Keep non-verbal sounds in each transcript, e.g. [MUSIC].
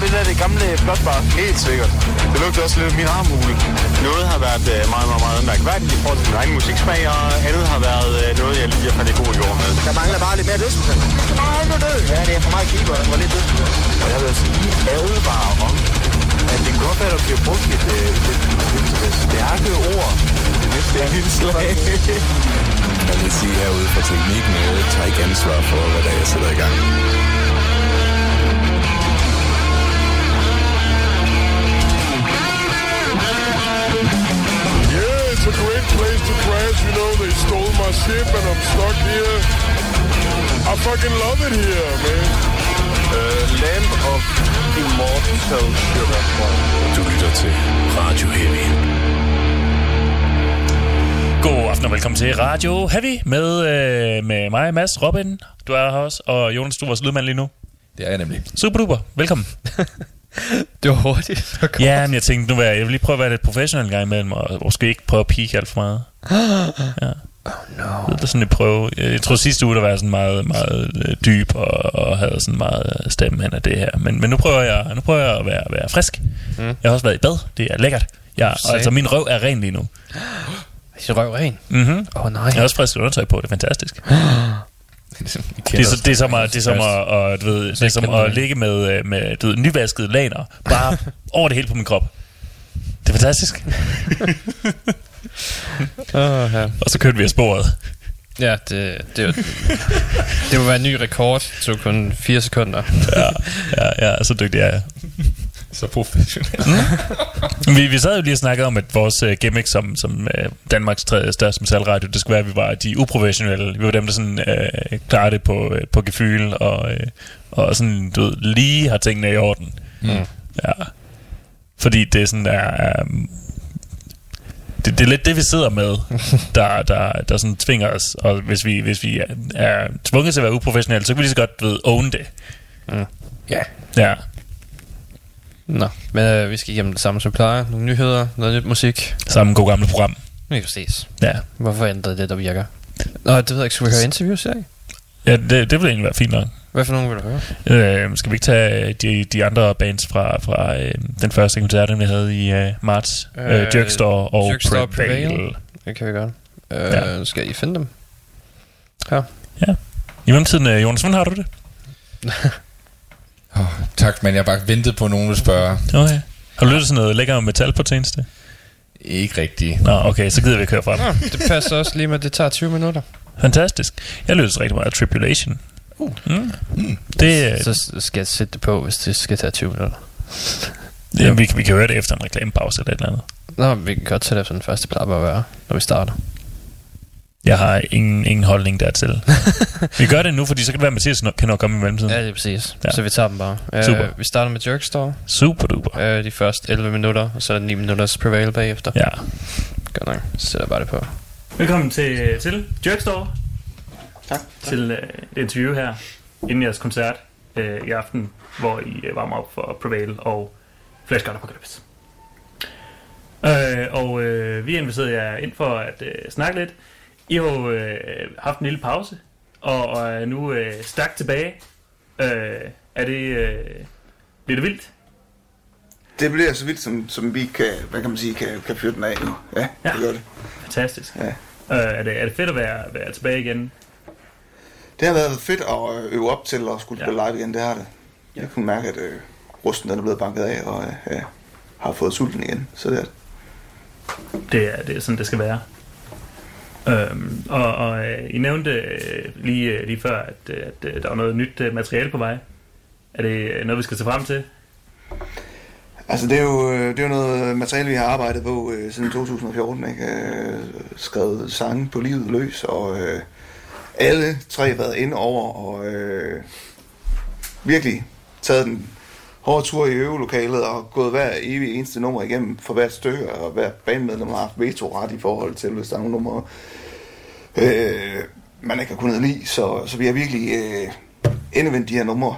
Lugter det der det gamle blåtbar? Helt sikkert. Det lugter også lidt af min armhule. Noget har været øh, meget, meget, meget mærkværdigt i forhold til min egen musiksmag, og andet har været øh, noget, jeg lige har faldet i god jord med. Der mangler bare lidt mere dødsmusik. Der mangler død. Ja, det er for meget keeper, der var lidt dødsmusik. Og jeg vil altså lige advare om, at det kan godt være, at der bliver brugt et, øh, et, et, et stærke ord i det næste [LAUGHS] indslag. Jeg vil sige herude fra teknikken, jeg tager ikke ansvar for, hvad der er, jeg sætter i gang. It's a great place to crash. You know, they stole my ship and I'm stuck here. I fucking love it here, man. Uh, Lamp of Immortal Sugar. Du lytter til Radio Heavy. God aften og velkommen til Radio Heavy med, øh, med mig, Mads, Robin, du er her også, og Jonas, du er vores lydmand lige nu. Det er jeg nemlig. Super duper, velkommen. [LAUGHS] Det var hurtigt. Så godt. Ja, men jeg tænkte, nu vil jeg, jeg vil lige prøve at være lidt professionel en gang imellem, og måske ikke prøve at peak alt for meget. [GASPS] Ja. Oh no. Det er sådan et prøve. Jeg tror sidste uge, der var jeg sådan meget, meget øh, dyb, og, og havde sådan meget øh, stemme hen af det her. Men, men nu prøver jeg, nu prøver jeg at være, være frisk. Mm. Jeg har også været i bad, det er lækkert. Ja, og altså min røv er ren lige nu. [GASPS] Er røv ren? Mm-hmm. Åh oh, nej. Jeg har også frisk undertøj på, det er fantastisk. [GASPS] Det er, så, det er som, at, det er som, at, at, du ved, det er som at ligge med, øh, med du ved, nyvaskede laner, bare [LAUGHS] over det hele på min krop. Det er fantastisk. [LAUGHS] Oh, ja. Og så kørte vi af sporet. ja, det, det, var, det må være en ny rekord. Det tog kun 4 sekunder. Ja, ja, ja så dygtig er jeg. Så professionelt. Vi, vi sad jo lige og snakkede om, at vores uh, gimmick som, som uh, Danmarks tredje største metalradio, det skulle være, at vi var de uprofessionelle. Vi var dem, der sådan uh, klarede det på, uh, på gefyl, og, uh, og sådan, du ved, lige har tingene i orden. Mm. Ja. Fordi det er sådan, er, er det, det er lidt det, vi sidder med, [LAUGHS] der, der, der sådan tvinger os. Og hvis vi, hvis vi er, er tvunget til at være uprofessionelle, så kan vi lige så godt ved, own det. Ja. Ja. Nå, men øh, vi skal igennem det samme som plejer. Nogle nyheder, noget nyt musik. Samme god gamle program. Vi kan ses. Ja. Hvorfor ændrede det, der virker? Nå, det ved jeg ikke. Skal vi høre interviews i dag? Ja, det, det vil egentlig være fint nok. Hvad for nogen vil du høre? Øh, skal vi ikke tage de, de andre bands fra, fra øh, den første koncert, vi havde i øh, marts? Øh, Øh, og Jerkstore Prevail. Prevail. Det kan vi godt. Øh, Ja. ja. Skal I finde dem? I mellemtiden, øh, Jonas, hvordan har du det? [LAUGHS] Oh, tak, men jeg har bare ventet på, at nogen vil spørge. Okay. Har du lyttet til noget lækker metal på tjeneste? Ikke rigtigt. Nå, okay, så gider vi køre frem. Nå, det passer også lige med, at det tager 20 minutter. Fantastisk. Jeg lytter til rigtig meget af Tribulation. Uh. Mm. Det, øh, Så s- skal jeg sætte det på, hvis det skal tage 20 minutter. det, vi, vi kan høre det efter en reklamepause eller et eller andet. Nå, vi kan godt tage det efter den første bare at være, når vi starter. Jeg har ingen, ingen holdning dertil. [LAUGHS] vi gør det nu, fordi så kan det være, at Mathias nok- kan nok komme i mellemtiden. Ja, det er præcis. Ja. Så vi tager dem bare. Super. Uh, vi starter med Jerkstore. Super duper. Uh, de første 11 minutter, og så er der 9 minutters prevail bagefter. Ja. Godt nok. Så sætter jeg bare det på. Velkommen til, til Jerkstore. Tak. Til øh, et interview her, inden jeres koncert øh, i aften, hvor I øh, varmer op for Prevail og Flash God Apocalypse. Øh, og øh, vi har inviteret jer ind for at øh, snakke lidt. I har jo øh, haft en lille pause, og, og er nu øh, stærkt tilbage. Øh, er det... Øh, bliver det vildt? Det bliver så vildt, som, som vi kan, hvad kan man sige, kan, kan fyre den af nu. Ja, Ja. det gør det. Fantastisk. Ja. Øh, er, det, er det fedt at være, være tilbage igen? Det har været fedt at øh, øve op til at skulle Ja. spille live igen, det har det. Jeg kunne mærke, at øh, rusten den er blevet banket af, og øh, ja, har fået sulten igen. Så det er det. Det er, det er sådan, det skal være. Øhm, og og øh, I nævnte øh, lige, øh, lige før, at, at der var noget nyt materiale på vej. Er det noget, vi skal se frem til? Altså, det er jo, det er jo noget materiale, vi har arbejdet på øh, siden 2014, ikke? Øh, skrevet sange på livet løs, og øh, alle tre været ind over, og øh, virkelig taget den hårde tur i øvelokalet, og gået hver evig eneste nummer igennem for hvert stykke, og hver bandmedlem har haft veto-ret i forhold til, hvis der er nogle numre, øh, man ikke har kunnet lide, så, så vi har virkelig øh, endevendt de her numre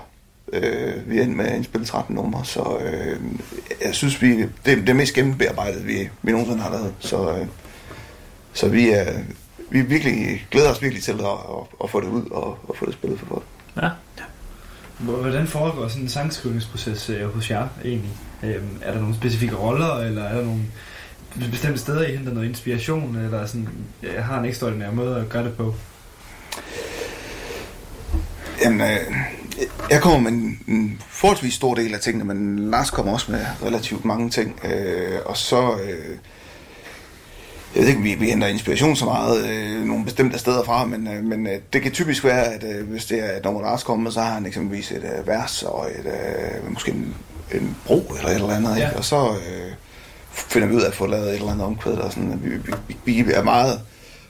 Øh, vi er endt med at indspille 13 numre, så øh, jeg synes, vi, det, det er mest gennembearbejdet, vi, vi nogensinde har lavet. Så, øh, så vi, er, vi virkelig, glæder os virkelig til at, at, at få det ud og, at få det spillet for folk. Ja. Hvordan foregår sådan en sangskrivningsproces øh, hos jer egentlig? Øh, er der nogle specifikke roller, eller er der nogle bestemte steder, I henter noget inspiration, eller sådan, jeg har en ekstraordinær måde at gøre det på? Jamen, øh, jeg kommer med en, en forholdsvis stor del af tingene, men Lars kommer også med relativt mange ting. Øh, og så, øh, jeg ved ikke, vi, vi henter inspiration så meget øh, nogle bestemte steder fra, men, øh, men øh, det kan typisk være, at øh, hvis det er, når Lars kommer, så har han eksempelvis et øh, vers og et, øh, måske en, en bro eller et eller andet, Ja. ikke? og så øh, finder vi ud af at få lavet et eller andet omkvæd, og sådan, at vi, vi, vi er meget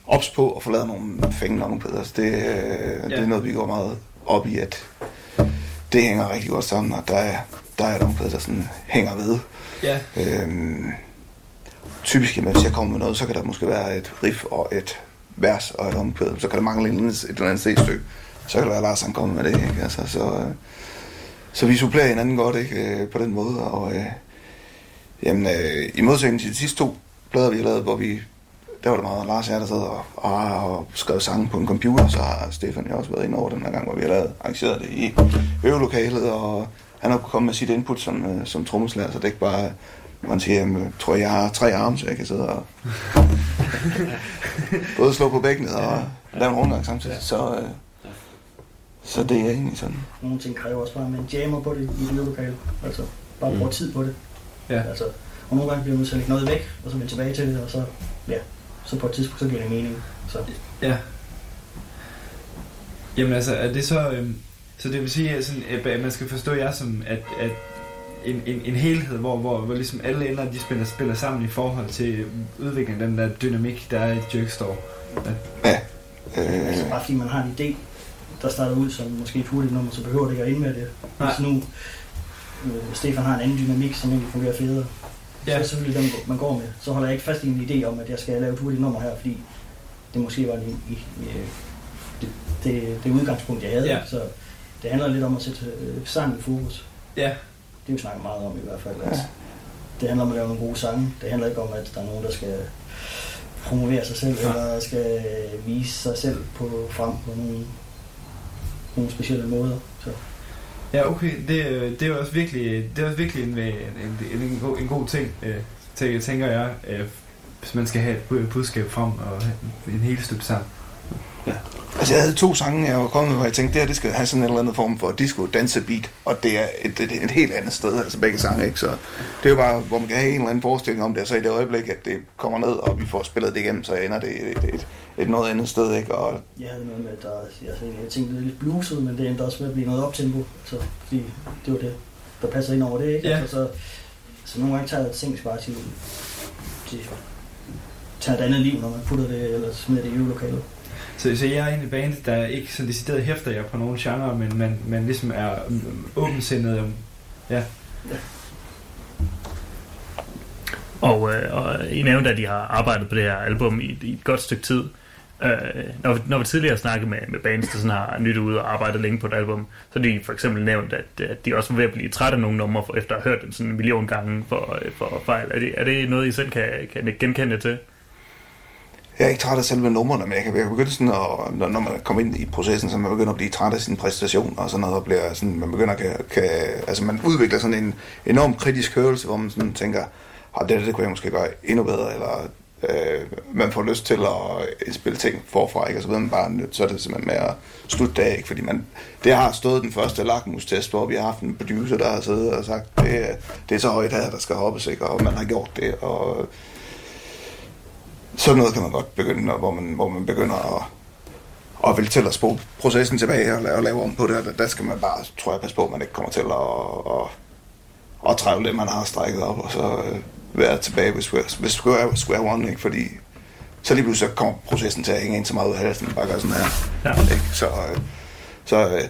ops på at få lavet nogle fængende omkvæd. Altså det, øh, ja. det er noget, vi går meget op i, at det hænger rigtig godt sammen, og der er, der er et omkvæd, der sådan hænger ved. Ja. Øhm, typisk, jamen, hvis jeg kommer med noget, så kan der måske være et riff og et vers og et omkvæd. Så kan der mangle et eller andet, et eller andet C-stykke. Så kan det være, at Lars han kommer med det. Ikke? Altså, så, øh, så vi supplerer hinanden godt ikke? Øh, på den måde. Og, øh, jamen, øh, I modsætning til de sidste to plader, vi har lavet, hvor vi der var det meget Lars og jeg, der sad og, og, og skrev sange på en computer, så har Stefan jo også været inde over den her gang, hvor vi har lavet, arrangeret det i øvelokalet, og han har kunnet komme med sit input som, øh, som trommeslager, så det er ikke bare, man siger, jamen, jeg tror, jeg har tre arme, så jeg kan sidde og [LAUGHS] både slå på bækkenet og lave en rundgang samtidig. Så, øh, så det er egentlig sådan. Nogle ting kræver også bare, at man jammer på det i det lokale. Altså, bare bruger tid på det. Ja. Altså, og nogle gange bliver man at lægge noget væk, og så vende tilbage til det, og så, ja, så på et tidspunkt, så giver det mening. Så, Ja. Jamen altså, er det så... Øhm, så det vil sige, at, sådan, at man skal forstå jer som, at, at en, en, en helhed, hvor, hvor, hvor ligesom alle ender, de spiller, spiller sammen i forhold til udviklingen af den der dynamik, der er i Jerkstore. Ja. altså, Øh, bare fordi man har en idé, der starter ud som måske et hurtigt nummer, så behøver det ikke at ind med det. Nej. Hvis nu øh, Stefan har en anden dynamik, som egentlig fungerer federe, ja. så er det selvfølgelig den, man går med. Så holder jeg ikke fast i en idé om, at jeg skal lave et hurtigt nummer her, fordi det måske var i øh, det, det, det udgangspunkt, jeg havde. Ja. Så det handler lidt om at sætte øh, sang i fokus. Ja. Det er jo snakket meget om i hvert fald. Altså. Det handler om at lave nogle gode sange. Det handler ikke om, at der er nogen, der skal promovere sig selv, Ja. eller skal vise sig selv på, frem på nogle, nogle specielle måder. Så. Ja, okay. Det, det er også virkelig, det er også virkelig en, en, en, en, god, en god ting, øh, tænker, tænker jeg, øh, hvis man skal have et bu- budskab frem og en hel stykke sammen. Altså, jeg havde to sange, jeg var kommet med, hvor jeg tænkte, det her, det skal have sådan en eller anden form for disco danse beat, og det er et, et, et helt andet sted, altså begge sange, ikke? Så det er jo bare, hvor man kan have en eller anden forestilling om det, og så i det øjeblik, at det kommer ned, og vi får spillet det igennem, så ender det et, et, et, et noget andet sted, ikke? Og Jeg havde noget med, at der, altså, jeg tænkte, det er lidt bluset, men det endte også med at blive noget optempo. Så, fordi det var det, der passer ind over det, ikke? Ja. Altså, så, så nogle gange tager jeg ting bare til, til tager et andet liv, når man putter det, eller smider det i øvelokalet. Så, så jeg er en band, der ikke sådan decideret hæfter jer på nogen genre, men man, man ligesom er mm, åbensindet. om- Ja. Og, øh, og I nævnte, at de har arbejdet på det her album i, i et godt stykke tid. Øh, når, vi, når vi tidligere snakkede snakket med, med bands, der sådan har nyt ud og arbejdet længe på et album, så har de for eksempel nævnt, at, at de også var ved at blive trætte af nogle numre, for, efter at have hørt dem sådan en million gange for, øh, for fejl. Er det, er det noget, I selv kan, kan genkende til? Jeg er ikke træt af selve numrene, men jeg kan, jeg kan begynde sådan at, når, når man kommer ind i processen, så man begynder at blive træt af sin præstation og sådan noget, og bliver sådan, man begynder at, kan, kan, altså man udvikler sådan en enorm kritisk hørelse, hvor man sådan tænker, ah, det, det kunne jeg måske gøre endnu bedre, eller øh, man får lyst til at spille ting forfra, ikke? og så ved man bare, nødt- så er det simpelthen med at slutte det af, ikke? fordi man, det har stået den første lakmustest, hvor vi har haft en producer, der har siddet og sagt, det, det er så højt her, der skal hoppes, ikke? og man har gjort det, og sådan noget kan man godt begynde, hvor man, hvor man begynder at, at vil til at spole processen tilbage og lave, og lave om på det, og der, der skal man bare, tror jeg, passe på, at man ikke kommer til at, at, at, at træve det, man har strækket op, og så øh, være tilbage ved square, ved square, square one, ikke? fordi så lige pludselig så kommer processen til at hænge en så meget ud af halsen, bare gøre sådan her. Ja. Ikke? Så, øh, så øh,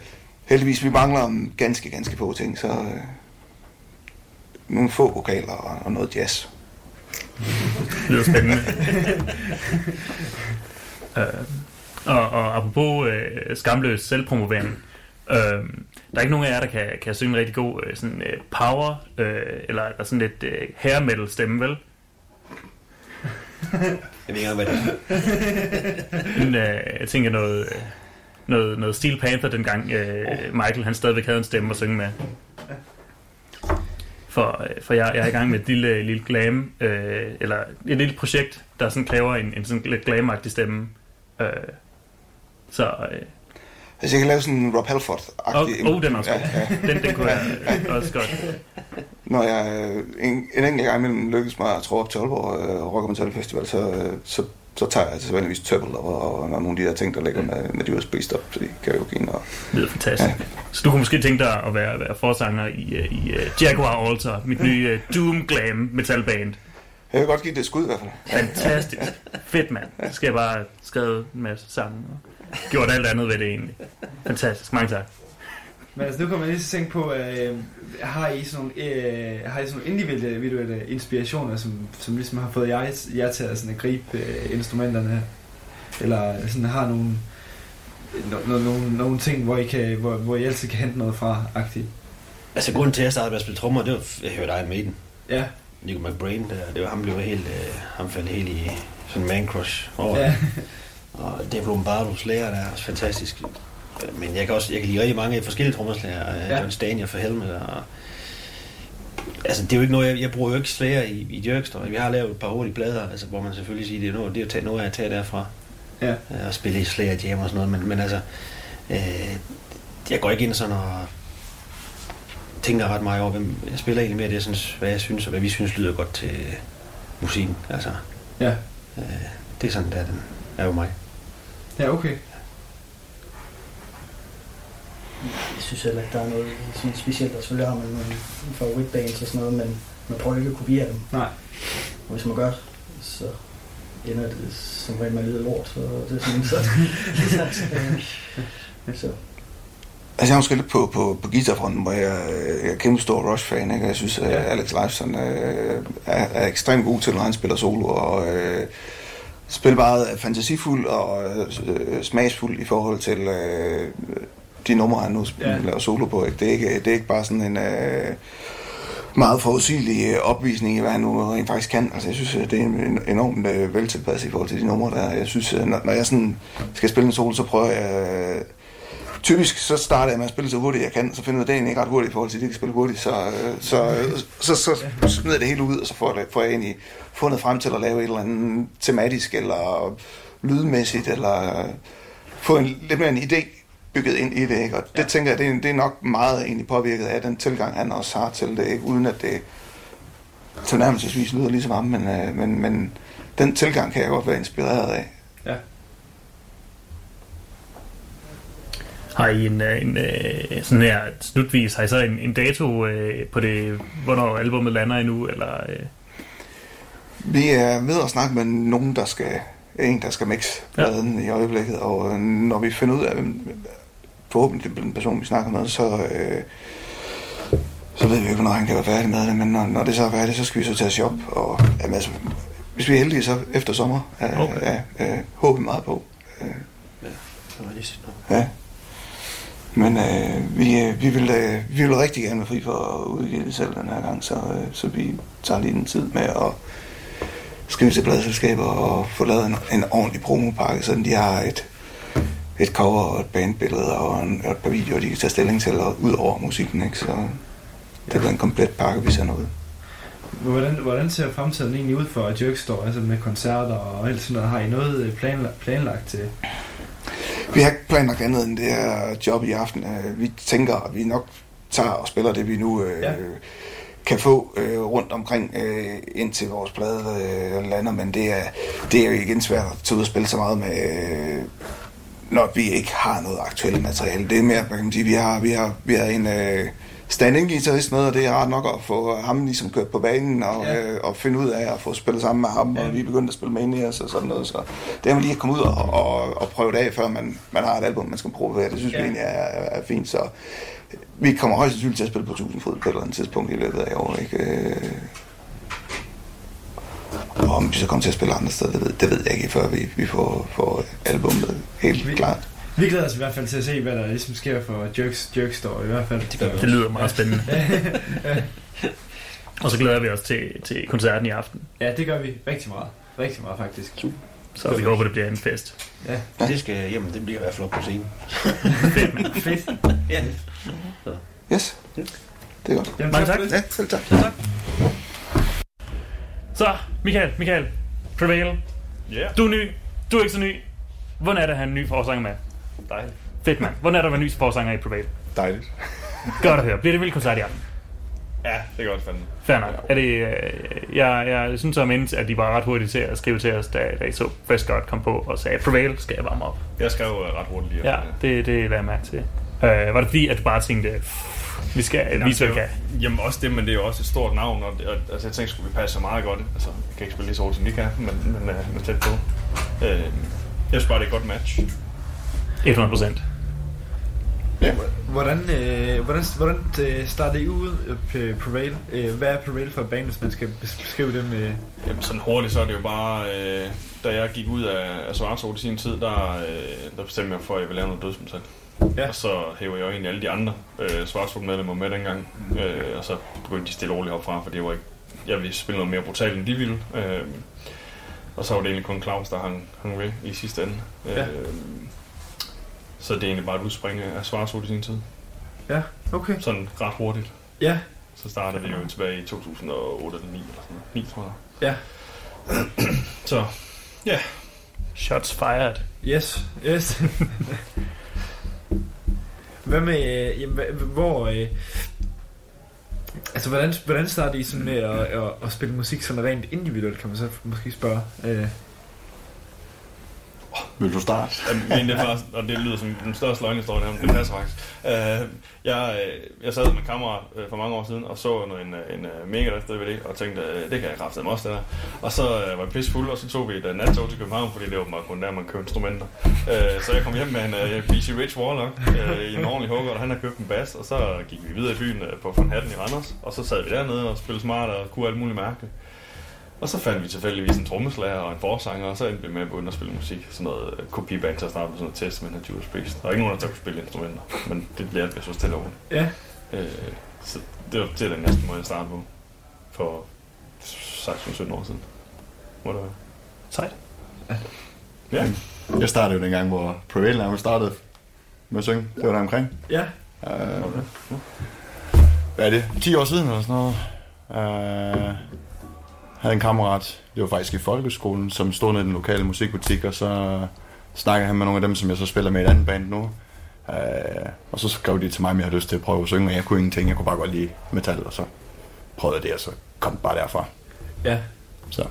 heldigvis, vi mangler om ganske, ganske få ting, så øh, nogle få vokaler og, og noget jazz. Det lyder spændende. øh, og, og apropos øh, skamløs selvpromovering, øh, der er ikke nogen af jer, der kan, kan synge en rigtig god øh, sådan, øh, power, øh, eller, eller sådan lidt øh, hair metal stemme, vel? Jeg ved ikke hvad det er. Men, øh, jeg tænker noget, øh, noget, noget Steel Panther, dengang øh, Michael han stadigvæk havde en stemme at synge med. For, øh, for jeg, jeg er i gang med et lille, lille glam, øh, eller et lille projekt, der sådan kræver en, en sådan lidt glamagtig stemme. Øh, så øh, Altså, jeg kan lave sådan en Rob Halford-agtig... Åh, oh, den er også ja, ja. Den, den kunne jeg også godt. Når jeg øh, en, en enkelt gang imellem lykkes mig at tro op til Aalborg øh, Rock Metal Festival, så, øh, så, så tager jeg altså vanligvis Turtle og, og nogle af de der ting, der ligger med, med Judas Priest op, fordi karaoke og... Det lyder fantastisk. Ja. Så du kunne måske tænke dig at være, være forsanger i, øh, i uh, Jaguar Altar, mit nye uh, Doom Glam metalband. Jeg vil godt give det et skud i hvert fald. Fantastisk. Fedt, mand. Så skal jeg bare skrevet en masse sange og gjort alt andet ved det egentlig. Fantastisk. Mange tak. Men altså, nu kommer jeg lige til at tænke på, øh, har I sådan nogle, øh, har I sådan nogle individuelle inspirationer, som, som ligesom har fået jer, jer til at, sådan at gribe øh, instrumenterne? Eller sådan har nogle, no, no, no, nogle ting, hvor I, kan, hvor, hvor I altid kan hente noget fra, agtigt? Altså, grunden til, at jeg startede med at spille trommer, det var, jeg hørte Iron Maiden. Ja. Nico McBrain, der, det var ham, blev helt, øh, ham faldt helt i sådan en man crush over. Ja. Og Dave Lombardos lærer, der er også fantastisk. Men jeg kan også jeg kan lide rigtig mange forskellige trommeslager. Ja. John Stanier for Helmet. Og, altså, det er jo ikke noget, jeg, jeg bruger jo ikke slager i, i Jerkstore. Vi har lavet et par hurtige plader, altså, hvor man selvfølgelig siger, det er noget, det er at tage noget af at tage derfra. Ja. Og spille i slager jam og sådan noget. Men, men altså, øh, jeg går ikke ind sådan og tænker ret meget over, hvem jeg spiller egentlig mere det, jeg synes, hvad jeg synes, og hvad vi synes lyder godt til musikken. Altså, ja. Øh, det er sådan, der den er jo mig. Ja, okay. Jeg synes heller ikke, der er noget sådan specielt, og selvfølgelig har man nogle favoritbands og sådan noget, men man prøver ikke at kopiere dem. Nej. Og hvis man gør, så ender det som regel med lidt lort, så det er sådan, så, så, [LAUGHS] så. Altså jeg er måske lidt på, på, på guitarfronten, hvor jeg, jeg er kæmpe stor Rush-fan, ikke? Jeg synes, at ja. Alex Lifeson øh, er, er ekstremt god til, når han spiller solo, og øh, spiller meget fantasifuld og øh, smagsfuld i forhold til øh, de numre, han nu ja. laver solo på. Ikke? Det, er ikke, det er ikke bare sådan en øh, meget forudsigelig opvisning i, hvad han nu rent faktisk kan. Altså, jeg synes, det er enormt øh, veltilpasset i forhold til de numre, der Jeg synes, når, når jeg sådan skal spille en solo, så prøver jeg... Øh, typisk så starter jeg med at spille så hurtigt jeg kan, så finder jeg det egentlig ikke ret hurtigt i forhold til, at de kan spille hurtigt, så, så, så, så, så smider det hele ud, og så får jeg, får jeg egentlig fundet frem til at lave et eller andet tematisk, eller lydmæssigt, eller få en, lidt mere en idé bygget ind i det, ikke? og det ja. tænker jeg, det er, det er nok meget egentlig påvirket af den tilgang, han også har til det, ikke? uden at det tilnærmelsesvis lyder ligesom ham, men, men, men den tilgang kan jeg godt være inspireret af. Ja. Har I en, en, en sådan her slutvis, har I så en, en dato øh, på det, hvornår albumet lander endnu, eller... Øh? Vi er ved at snakke med nogen, der skal, en, der skal mixe pladen ja. i øjeblikket, og når vi finder ud af, forhåbentlig den person, vi snakker med, så, øh, så ved vi ikke, hvornår han kan være færdig med det, men når, når det så er færdigt, så skal vi så tage shop, og jamen, altså, hvis vi er heldige, så efter sommer, øh, okay. ja, øh, håber vi meget på. Øh, ja, det var lige Ja. Men øh, vi, vi, vil, øh, vi vil rigtig gerne være fri for at udgive det selv den her gang, så, øh, så vi tager lige en tid med at skrive til bladselskaber og få lavet en, en ordentlig promopakke, så de har et, et cover og et bandbillede og, en, og et par videoer, de kan tage stilling til, og ud over musikken, ikke? så det bliver en komplet pakke, vi sender ud. Hvordan, hvordan ser fremtiden egentlig ud for Jerkstore, altså med koncerter og alt sådan noget? Har I noget planlagt, planlagt til? Vi har ikke planlagt andet end det her job i aften. Vi tænker, at vi nok tager og spiller det, vi nu øh, ja. kan få øh, rundt omkring, øh, indtil vores plade øh, lander, men det er, det er jo igen svært at tage ud og spille så meget med, øh, når vi ikke har noget aktuelt materiale. Det er mere, hvad kan man sige, vi har, vi har, vi har en... Øh, stand-in guitarist med, og det er ret nok at få ham ligesom kørt på banen og, ja. øh, og finde ud af at få spillet sammen med ham, ja. og vi er begyndt at spille Manias og sådan noget, så det er man lige at komme ud og, og, og prøve det af, før man, man har et album, man skal prøve det synes ja. vi egentlig er, er, fint, så vi kommer højst sandsynligt til at spille på 1000 fod på et eller andet tidspunkt i løbet af år, ikke? Og om vi så kommer til at spille andre steder, det ved, det ved jeg ikke, før vi, vi får, får albumet helt vi, klart. Vi glæder os i hvert fald til at se, hvad der ligesom sker for Jerks, Jerkstore i hvert fald. Det, det lyder meget spændende. [LAUGHS] Og så glæder vi os til, til koncerten i aften. Ja, det gør vi rigtig meget. Rigtig meget faktisk. Så vi håber, det bliver en fest. Ja. Det skal, jamen, det bliver i hvert fald op på scenen. [LAUGHS] Fedt. ja. Yes. Det er godt. Jamen, Mange tak. Ja, selv tak. Så, Michael, Michael, Prevail. Ja. Du er ny, du er ikke så ny. Hvordan er det at have en ny forsanger med? Dejligt. Fedt, mand. Hvordan er det at være ny forsanger i Prevail? Dejligt. [LAUGHS] Godt at høre. Bliver det vild koncert i aften? Ja, det er godt fandme. Fair nok. Er det, øh, jeg, jeg synes så mindst, at de var ret hurtigt til at skrive til os, da, da I så Fresh God kom på og sagde, Prevail skal jeg varme op. Jeg skrev øh, ret hurtigt lige. Ja, det, det lader jeg mærke til. Øh, var det fordi, at du bare tænkte, "Pff, vi skal vise, hvad vi kan? Jamen også det, men det er jo også et stort navn, og, og altså, jeg tænkte, skulle vi passe så meget godt. Altså, jeg kan ikke spille lige så hårdt, som de kan, men, men, øh, men tæt på. Øh, jeg synes bare, det er et godt match. 100 procent. Hvordan, øh, hvordan, hvordan øh, startede I ud øh, på Prevail? Øh, hvad er Prevail for et band, hvis man skal beskrive det med... Jamen sådan hurtigt, så er det jo bare, øh, da jeg gik ud af, af Svartsol i sin tid, der, øh, der bestemte jeg for, at jeg ville lave noget dødsmetal. Ja. Og så hæver jeg jo egentlig alle de andre øh, Svartsol medlemmer med dengang, øh, og så begyndte de stille og roligt opfra, for det var ikke, jeg ville spille noget mere brutalt, end de ville. Øh, og så var det egentlig kun Claus, der hang, hang ved i sidste ende. Ja. Øh, så det er egentlig bare et udspring af Svartsol i sin tid. Ja, okay. Sådan ret hurtigt. Ja, Så startede vi jo tilbage i 2008 eller 9 eller sådan noget. 9, tror jeg. ja. Så Shots fired. Yes, yes. [LAUGHS] Hvad med, øh, jamen, hvor, øh, altså hvordan, hvordan starter I sådan med at, at, at spille musik sådan rent individuelt, kan man så måske spørge? Øh, vil du starte? Men det var, og det lyder som den største løgnhistorie, men det passer faktisk. Uh, jeg, øh, jeg sad med en øh, for mange år siden og så en, øh, en, en uh, mega DVD og tænkte, det kan jeg kraftedeme også, det der. Og så uh, var jeg pissefuld, og så tog vi et nattog til København, fordi det var bare kun der, man købte instrumenter. Uh, så jeg kom hjem med en uh, BC Rich Warlock uh, i en ordentlig hugger, og han har købt en bas, og så gik vi videre i byen uh, på Van Hatten i Randers, og så sad vi dernede og spillede smart og kunne alt muligt mærkeligt. Og så fandt vi tilfældigvis en trommeslager og en forsanger, og så endte vi med at begynde at spille musik. Sådan noget øh, kopiband til at starte med sådan noget testament af Judas Priest. Der er ikke nogen, der kunne spille instrumenter, men det lærte vi så stille over. ja, Øh, så det var, det er den næste måde, jeg startede på. For 16-17 år siden. Må det være. Sejt. Ja. Jeg startede jo dengang, hvor Prevail nærmest startede med at synge. Det var der omkring. ja, Uh, hvad er det? 10 år siden eller sådan noget. Uh, havde en kammerat, det var faktisk i folkeskolen, som stod nede i den lokale musikbutik, og så snakkede han med nogle af dem, som jeg så spiller med i et andet band nu. Uh, og så skrev de til mig, om jeg havde lyst til at prøve at synge, og jeg kunne ingenting, jeg kunne bare godt lide metal, og så prøvede jeg det, og så kom det bare derfra. ja. Så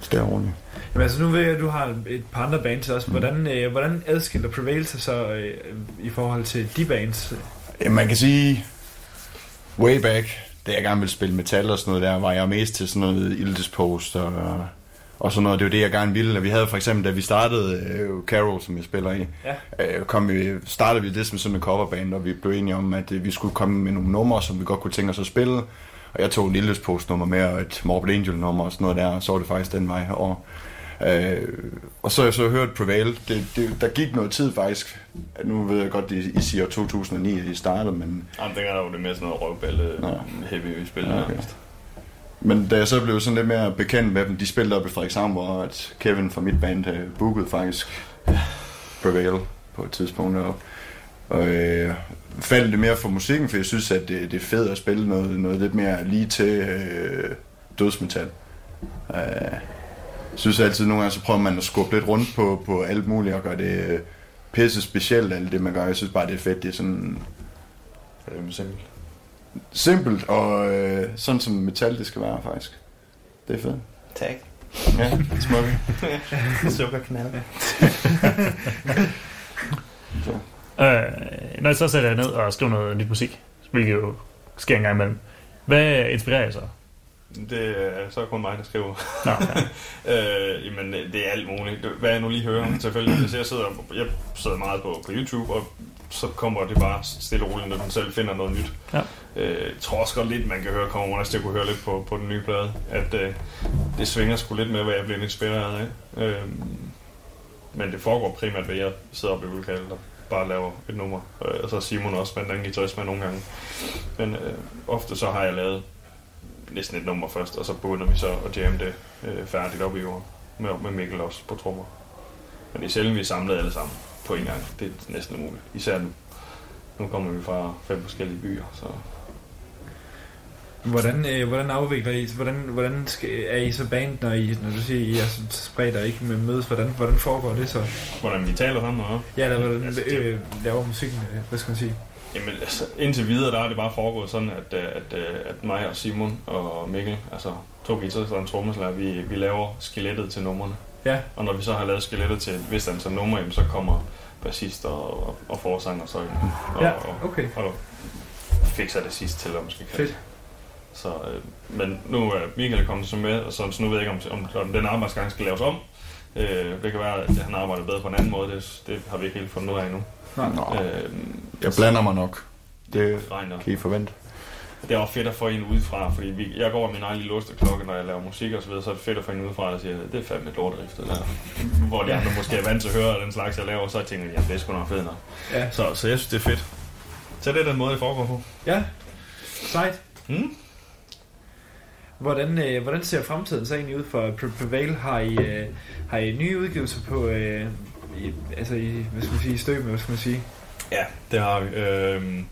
stille og roligt. Jamen altså nu ved jeg, at du har et par andre bands også. Hvordan, øh, hvordan adskiller Prevail sig så øh, i forhold til de bands? Ja, man kan sige, way back, da jeg gerne ville spille metal og sådan noget der, var jeg mest til sådan noget Ildespost og, og sådan noget. Det var det, jeg gerne ville. Vi havde for eksempel, da vi startede øh, Carol, som jeg spiller i, Ja. øh, kom vi, startede vi det som sådan en coverband, og vi blev enige om, at øh, vi skulle komme med nogle numre, som vi godt kunne tænke os at spille. Og jeg tog et Ildespost nummer med, og et Morbid Angel nummer og sådan noget der, og så var det faktisk den vej over. Øh, og så har jeg så hørt Prevail. Det, det, der gik noget tid faktisk. Nu ved jeg godt, I, I siger 2009, at I startede, men Jamen, dengang der var det mere sådan noget røvballe, Nå. heavy spil Ja, ja, okay. Men da jeg så blev sådan lidt mere bekendt med dem, de spillede op i Frederikshavn, hvor at Kevin fra mit band øh, bookede faktisk Prevail på et tidspunkt. Og, og øh, faldt det mere for musikken, for jeg synes, at det, det er fedt at spille noget, noget lidt mere lige til øh, dødsmetal. Øh, jeg synes altid, nogle gange så prøver man at skubbe lidt rundt på, på alt muligt og gøre det øh, pisse specielt, alt det man gør. Jeg synes bare, det er fedt. Det er sådan Det er simpelt. simpelt, og øh, sådan som metal det skal være faktisk. Det er fedt. Tak. Ja, smukke. [LAUGHS] Sukkerknald. [LAUGHS] Øh, når jeg så sætter jer ned og skriver noget nyt musik, hvilket jo sker en gang imellem, hvad inspirerer jeg så? Det er så kun mig, der skriver. Nå, ja. [LAUGHS] øh, jamen, det er alt muligt. Hvad jeg nu lige hører, selvfølgelig. Hvis jeg sidder, jeg sidder meget på, på YouTube, og så kommer det bare stille og roligt, når den selv finder noget nyt. Ja. Øh, tror også godt lidt, man kan høre, kommer også til at kunne høre lidt på, på den nye plade, at øh, det svinger sgu lidt med, hvad jeg bliver inspireret af. Øh, men det foregår primært ved, at jeg sidder oppe i lokalet og bare laver et nummer. Øh, og så er Simon også med den guitarist med nogle gange. Men øh, ofte så har jeg lavet næsten et nummer først, og så begynder vi så at jamme det øh, færdigt op i jorden. Med, med Mikkel også på trommer. Men det er sjældent, vi er samlet alle sammen på en gang. Det er næsten umuligt. Især nu. Nu kommer vi fra fem forskellige byer, så Hvordan, øh, hvordan afvikler I, hvordan, hvordan skal, er I så band, når, I, når du siger, I er så spredt og ikke med mødes? Hvordan, hvordan foregår det så? hvordan vi taler sammen, og Ja, eller hvordan Altså, det- øh, laver musikken, øh, hvad skal man sige? Jamen, altså, indtil videre, der er det bare foregået sådan, at, øh, at, at, at mig og Simon og Mikkel, altså to guitarister og en trommeslager, vi, vi laver skelettet til numrene. Ja. Og når vi så har lavet skelettet til et vist antal numre, så kommer bassist og, og, og forsanger så ind og, Ja, og, okay. og fikser det sidst til, hvad man skal kalde Fedt. Så, øh, men nu er Michael kommet så med, og så, så nu ved jeg ikke, om, om, om den arbejdsgang skal laves om. Øh, det kan være, at han arbejder bedre på en anden måde. Det, det har vi ikke helt fundet ud af endnu. Nej. Nå, Øh, jeg blander mig nok. Det regner. kan I forvente. Det er også fedt at få en udefra, fordi vi, jeg går med min egen lille klokke, når jeg laver musik og så videre, så er det fedt at få en udefra, der siger, det er fandme et lorterift, det der. [LAUGHS] Hvor de andre måske er vant til at høre den slags, jeg laver, så tænker de, ja, det er sgu nok fedt nok. Ja. Så, så jeg synes, det er fedt. Så det er den måde, det foregår på. Ja, sejt. Mm? Hvordan, øh, hvordan ser fremtiden så egentlig ud for Pre- Prevail? Har I, øh, har I nye udgivelser på, øh, i, altså i, hvad skal man sige, i støb, hvad skal man sige? Ja, det har vi. Øhm,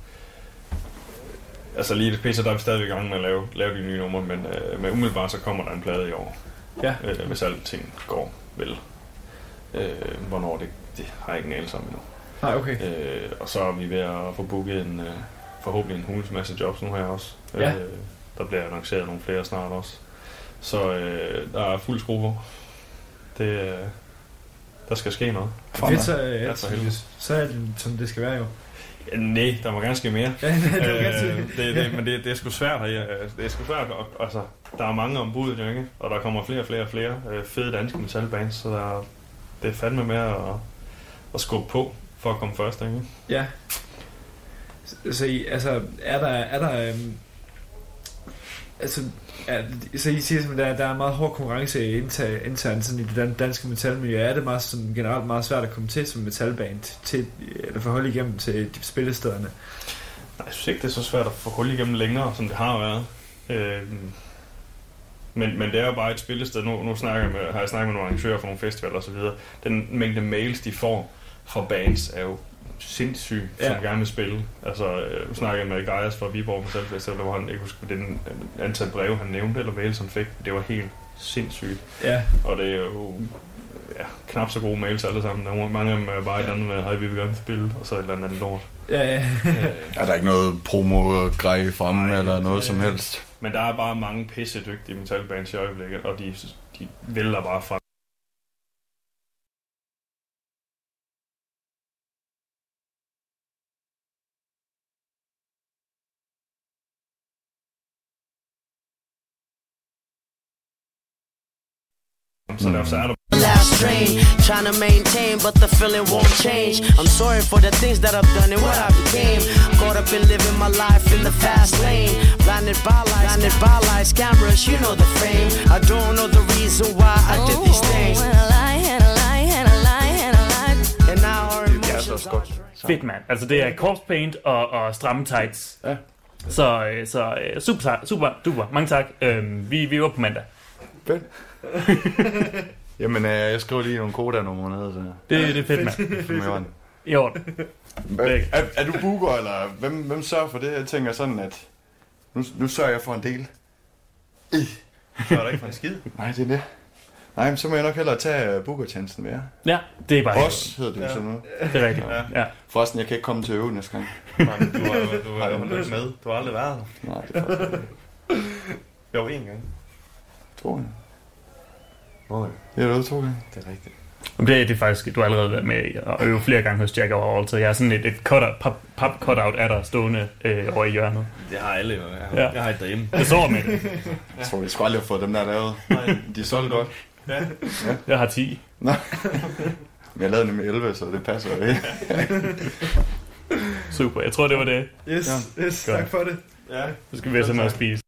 altså lige det PC, der er vi stadig i gang med at lave, lave de nye numre, men, øh, men umiddelbart så kommer der en plade i år. Ja. Øh, hvis alting går vel. Øh, hvornår det, det har jeg ikke en anelse om endnu. Nej, okay. Øh, og så er vi ved at få booket en, øh, forhåbentlig en hulens masse jobs nu her også. Ja. Øh, der bliver annonceret nogle flere snart også. Så øh, der er fuld skrue på. Det, øh, der skal ske noget. Fedt, så, Ja, for helvede. så er det, som det skal være jo. Ja, nej, der må gerne ske mere. Ja, øh, det, det, men det, det er sgu svært her. Det er sgu svært. Og, altså, der er mange ombud, jo ikke? Og der kommer flere og flere og flere øh, fede danske metalbands, så der, er- det er fandme med at, at skubbe på for at komme først, ikke? Ja. Så, så I, altså, er der, er der, øhm, altså, ja, så I siger simpelthen, at der, der er meget hård konkurrence internt, internt sådan i det danske metalmiljø. Er det meget, sådan, generelt meget svært at komme til som metalband, til, eller få hul igennem til de spillestederne? Nej, jeg synes ikke, det er så svært at få hul igennem længere, som det har været. Øh, men, men det er jo bare et spillested. Nu, nu snakker jeg med, har jeg snakket med nogle arrangører for nogle festivaler osv. Den mængde mails, de får fra bands, er jo sindssyg, ja. som Ja. gerne vil spille. Altså, øh, nu snakkede jeg med Gaias fra Viborg Metal Festival, hvor han ikke husker den øh, antal breve, han nævnte, eller mails, han fik. Det var helt sindssygt. Ja. Og det er jo ja, knap så gode mails alle sammen. Der er mange af dem er bare et andet med, hej, vi vil gerne spille, og så et eller andet lort. Ja, ja. [LAUGHS] Er der ikke noget promo-grej fremme eller noget som helst? Men der er bare mange pisse dygtige metalbands i øjeblikket, og de, de vælger bare fra. Så derfor er der last train Trying to maintain but the feeling won't change I'm sorry for the things that I've done and what I became Caught up in living my life in the fast lane Blinded by lights, blinded by lights Cameras, you know the fame I don't know the reason why I did these things And now our emotions are Fedt, mand. Altså, det er corpse paint og, og stramme tights. Ja. Så, øh, så øh, super, tak- super, super. Mange tak. Øhm, vi, vi var på mandag. Fedt. [LAUGHS] Jamen, øh, jeg skriver lige nogle kodanumre ned. Så. Det, det er fedt, mand. [LAUGHS] Fedt. I orden. I orden. Er, er, er du booker, eller hvem, hvem sørger for det? Jeg tænker sådan, at nu, nu sørger jeg for en del. Så er der ikke for en skid. [LAUGHS] Nej, det er det. Nej, men så må jeg nok hellere tage uh, bookertjenesten med jer. Ja, det er bare... Boss hedder det jo Ja. sådan noget. Det er rigtigt. Ja. Forresten, jeg kan ikke komme til øve næste gang. Nej, du har du har jo ikke med. Du har aldrig været der. Nej, det er faktisk ikke. Jo, en gang. To gange. Hvor Jeg har øvet to gange. Det er rigtigt. Det, det er faktisk, du har allerede været med at øve flere gange hos Jack Overall, så jeg har sådan et, et cut pap, pap cutout af dig stående øh, over i hjørnet. Det har alle jo. Jeg har, Ja. ja. jeg har et derhjemme. Jeg sover med det. [LAUGHS] Jeg tror, vi skulle aldrig have fået dem der lavet. De er solgt godt. Ja. Jeg har 10. Nå. Men jeg lavede nemlig 11, så det passer jo ikke. Super, jeg tror det var det. Yes, yes, Godt. tak for det. Ja. Så skal vi have noget at spise.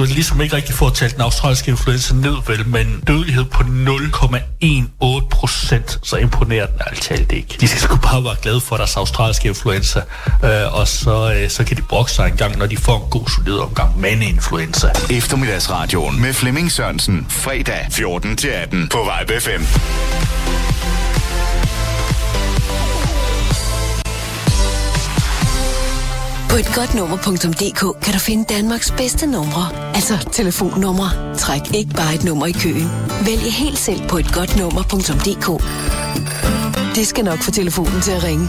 kunne ligesom ikke rigtig få talt den australske influenza ned, vel, men dødelighed på 0,18 procent, så imponerer den alt talt ikke. De skal sgu bare være glade for deres australske influenza, øh, og så, øh, så kan de brokke sig en gang, når de får en god solid omgang med influenza. Eftermiddagsradioen med Flemming Sørensen, fredag 14-18 på Vibe 5. På etgodtnummer.dk kan du finde Danmarks bedste numre. Altså telefonnumre. Træk ikke bare et nummer i køen. Vælg helt selv på et godtnummer.dk. Det skal nok få telefonen til at ringe.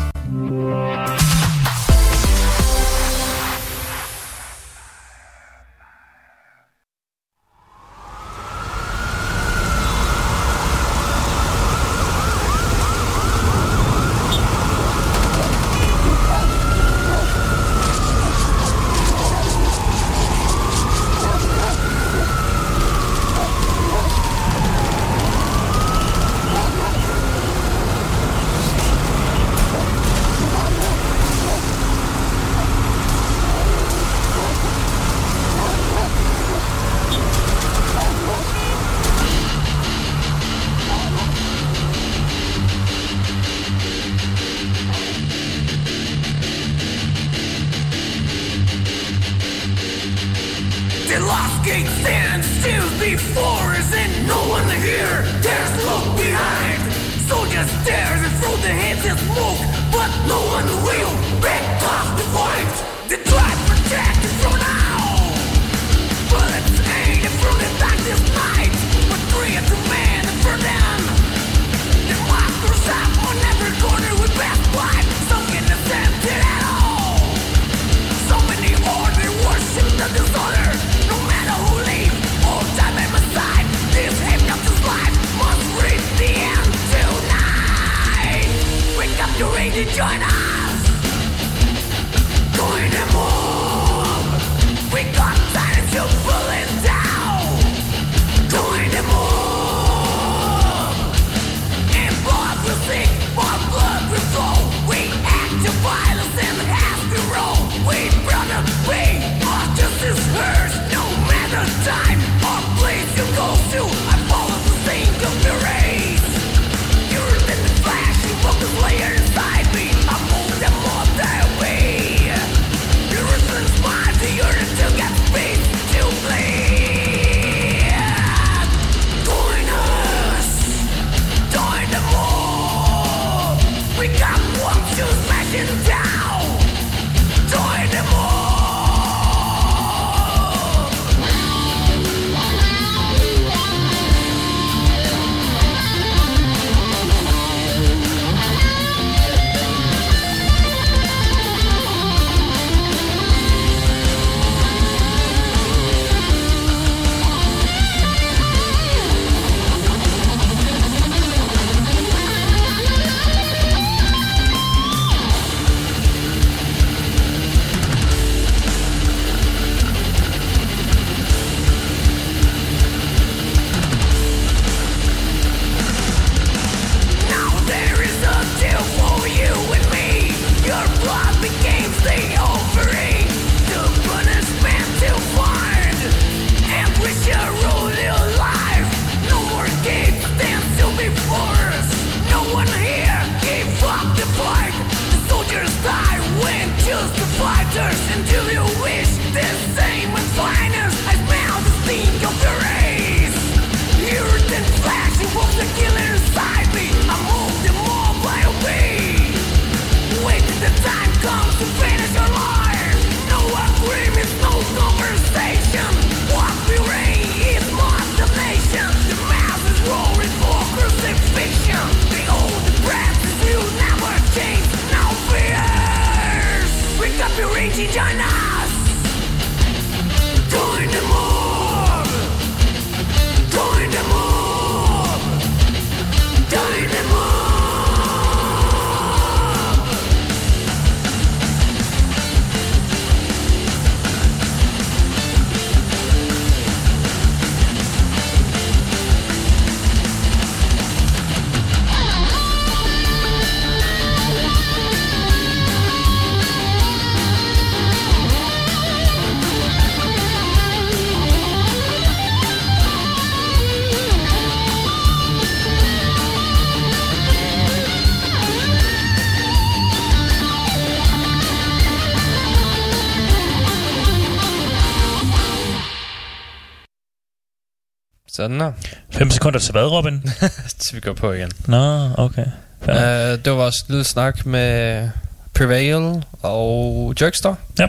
Sådan der. 5 sekunder til hvad, Robin? [LAUGHS] Så vi går på igen. Nå, okay. Uh, det var vores lille snak med Prevail og Jerkstar. Ja.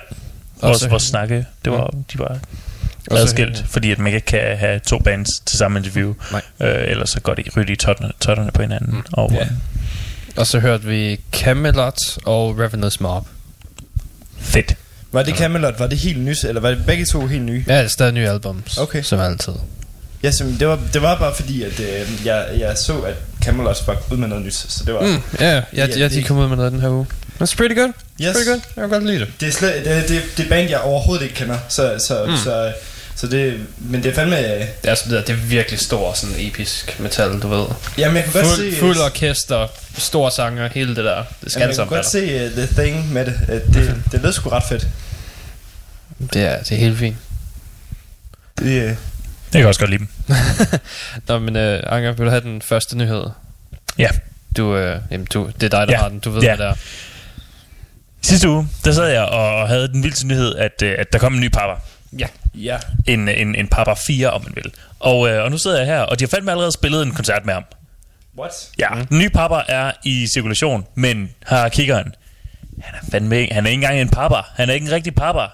Vores, så- vores snakke, det var, de var adskilt, fordi at man ikke kan have to bands til samme interview. Nej. Øh, ellers så går de rytte i totterne, totterne på hinanden. Mm. Og, Ja. Og så hørte vi Camelot og Ravenous Mob. Fedt. Var det Camelot, var det helt nyt, eller var det begge to helt nye? Ja, det er stadig nye albums, Okay. som altid. Ja, som, det, var, det var bare fordi, at øh, jeg, jeg så, at Camelot var ud med noget nyt, så det var... Mm, ja, ja, ja, de kom ud med noget den her uge. That's pretty good. Yes. Pretty good. Jeg kan godt lide det. Det er, slet, det, det, det band, jeg overhovedet ikke kender, så, så, Mm. så, så det, men det er fandme... Det er, sådan, det er virkelig stor, sådan episk metal, du ved. Jamen, jeg kan godt fuld, se- Fuld orkester, stor sanger, hele det der. Det skal Jamen, jeg kan godt se uh, The Thing med det. Uh, det, det lød sgu ret fedt. der. Det er, det er helt fint. Det, uh... Jeg kan også godt lide dem. [LAUGHS] Nå, men uh, Anker, vil du have den første nyhed? Ja. Du, uh, jamen, du, det er dig, der Ja. har den. Du ved, Ja. hvad det er. Sidste uge, der sad jeg og havde den vildeste nyhed, at, øh, at der kom en ny papper. Ja. Ja. En, en, en papper 4, om man vil. Og, øh, og nu sidder jeg her, og de har fandme allerede spillet en koncert med ham. What? Ja, mm. den nye papper er i cirkulation, men her er kiggeren. Han er fandme ikke, han er ikke engang en papper. Han er ikke en rigtig papper.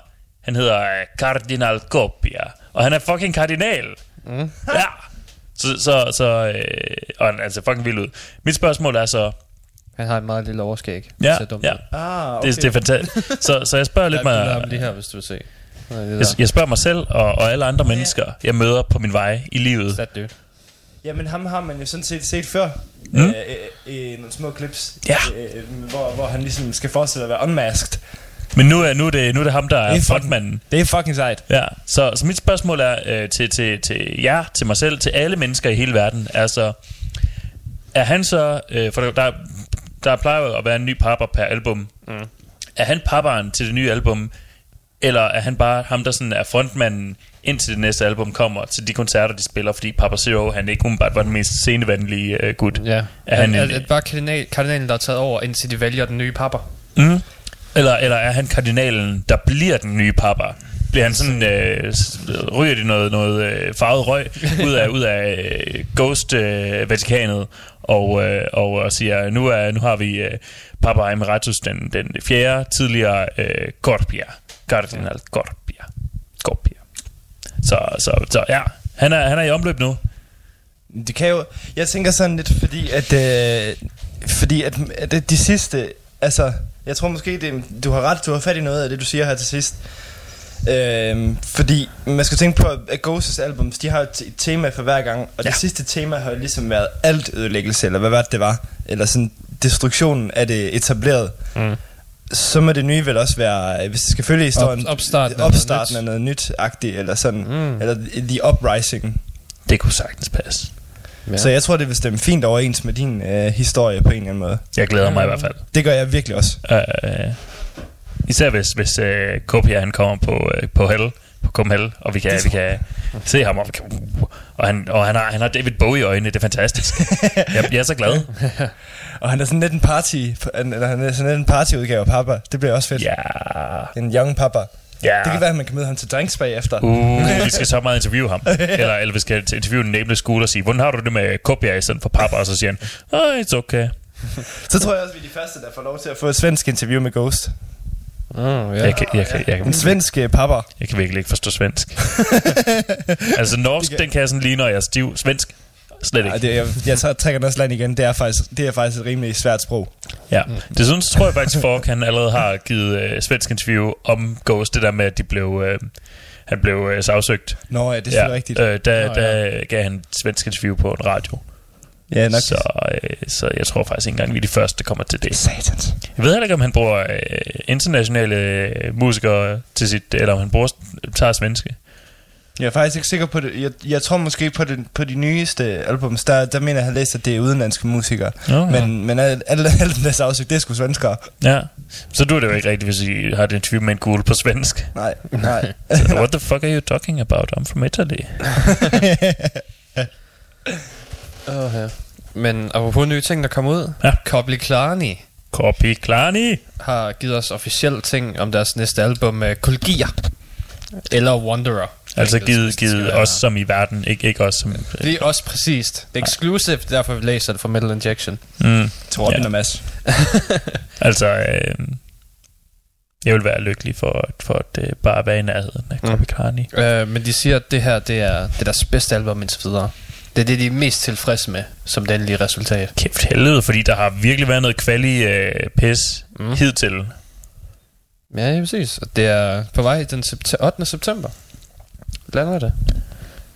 Han hedder øh, Cardinal Copia, og han er fucking kardinal. Mm. Ja. Så, så, så øh, og han er altså fucking vild ud. Mit spørgsmål er så... Han har et meget lille overskæg. Ja, Ser dumt ja. ud. Ah, okay. det, det er fantastisk. Så, så jeg spørger lidt Jeg mig... ham lige her, hvis du vil se. Det Jeg, jeg spørger mig selv og, og alle andre mennesker, jeg møder på min vej i livet. That dude. Jamen, ham har man jo sådan set set før. Mm. Øh, øh, i nogle små clips. Ja. Øh, hvor, hvor han ligesom skal forestille at være unmasked. Men nu er, nu er, det, nu er det ham, der er, Det er fucking- frontmanden. Det er fucking sejt. Ja, så, så mit spørgsmål er øh, til, til, til jer, til mig selv, til alle mennesker i hele verden, er så, er han så, øh, for der, der plejer at være en ny papper per album, Mm. er han papperen til det nye album, eller er han bare ham, der sådan er frontmanden, indtil det næste album kommer, til de koncerter, de spiller, fordi Papa Zero, han ikke umiddelbart var den mest scenevenlige øh, gut. Ja. Er han er, en, er, er det bare kardinal, kardinalen, der er taget over, indtil de vælger den nye papper? Mm. Eller, eller er han kardinalen, der bliver den nye papa? Bliver han sådan, øh, ryger de noget, noget øh, farvet røg [LAUGHS] ud af, ud af øh, Ghost øh, Vatikanet og, øh, og, og siger, nu, er, nu har vi øh, Papa Emeritus, den, den fjerde tidligere øh, Gorbia. Cardinal Gorbia. Gorbia. Så, så, så ja, han er, han er i omløb nu. Det kan jo... Jeg tænker sådan lidt, fordi at... Øh, fordi at, at det- de sidste... Altså, jeg tror måske, det, du har ret, du har fat i noget af det, du siger her til sidst. Øhm, fordi man skal tænke på, at Ghosts albums, de har et tema for hver gang, og ja. det sidste tema har ligesom været alt ødelæggelse, eller hvad var det, det var? Eller sådan destruktionen af det etableret. Mm. Så må det nye vel også være, øh, hvis det skal følge historien, Op- opstarten opstarten nyt. af noget nyt-agtigt, eller sådan, mm. eller The Uprising. Det kunne sagtens passe. Ja. Så jeg tror, det vil stemme fint overens med din øh, historie på en eller anden måde. Jeg glæder mig i hvert fald. Det gør jeg virkelig også. Øh, især hvis, hvis øh, Kopia han kommer på, øh, på Hell, på Copenhagen, og vi kan, vi kan se ham, og, vi kan, og, han, og han, har, han har David Bowie i øjnene, det er fantastisk. [LAUGHS] jeg, jeg er så glad. [LAUGHS] Og han er sådan lidt en party, eller han er sådan lidt en partyudgave af Papa. Det bliver også fedt. Ja. En young Papa. Ja. Det kan være, at man kan møde ham til drinks bagefter. Uh, [LAUGHS] vi skal så meget interviewe ham. Eller, eller vi skal interviewe en Nameless School og sige, hvordan har du det med Kopia i stedet for Papa? Og så siger han, oh, it's okay. Så tror jeg også, vi er de første, der får lov til at få et svensk interview med Ghost. Oh, ja. Jeg kan, jeg, kan, jeg, kan, En svensk øh, papper. Jeg kan virkelig ikke forstå svensk. [LAUGHS] altså norsk, den kan jeg sådan lige, når jeg er stiv. Svensk, slet ikke. Ej, det, jeg, jeg tager- trækker den også land igen. Det er faktisk, det er faktisk et rimelig svært sprog. Ja, desuden så tror jeg faktisk, Fork han allerede har givet øh, svensk interview om Ghost, det der med, at de blev, øh, han blev øh, sagsøgt. Nå ja, det er selvfølgelig rigtigt. Øh, der, Nå, der gav han et svensk interview på en radio. Ja, nok. Så, øh, så jeg tror faktisk ikke engang, vi er de første, der kommer til det. Satans. Jeg ved heller ikke, om han bruger øh, internationale øh, musikere til sit, eller om han bruger, tager svenske. Jeg er faktisk ikke sikker på det. Jeg, jeg tror måske på, det, på de nyeste albums, der, der mener jeg, at jeg har læst, at det er udenlandske musikere. Ja. men, men alle, alle, alle dem, der er sagsøgt, det er sgu svenskere. Ja, så du er det jo ikke rigtigt, hvis I har et interview med en gul på svensk. Nej, [LAUGHS] nej. so, what the fuck are you talking about? I'm from Italy. [LAUGHS] Oh, ja. Men apropos nye ting, der kommer ud. Ja. Kobli Klani Copy Klani har givet os officielle ting om deres næste album, uh, Kulgia. Eller Wanderer. Enkelt givet, givet os som i verden, ikke, ikke os som... Det er også præcist. Det er exclusive, derfor vi læser det fra Metal Injection. Mm. Torben og Mads. altså, øh, jeg vil være lykkelig for, for at øh, bare være i nærheden af Kobe Carney. Øh, men de siger, at det her det er, det er deres bedste album indtil videre. Det er det, de er mest tilfredse med, som det endelige resultat. Kæft helvede, fordi der har virkelig været noget kvali øh, pis mm. hidtil. Ja, ja, præcis. Og det er på vej den sept- 8. september. Lander det.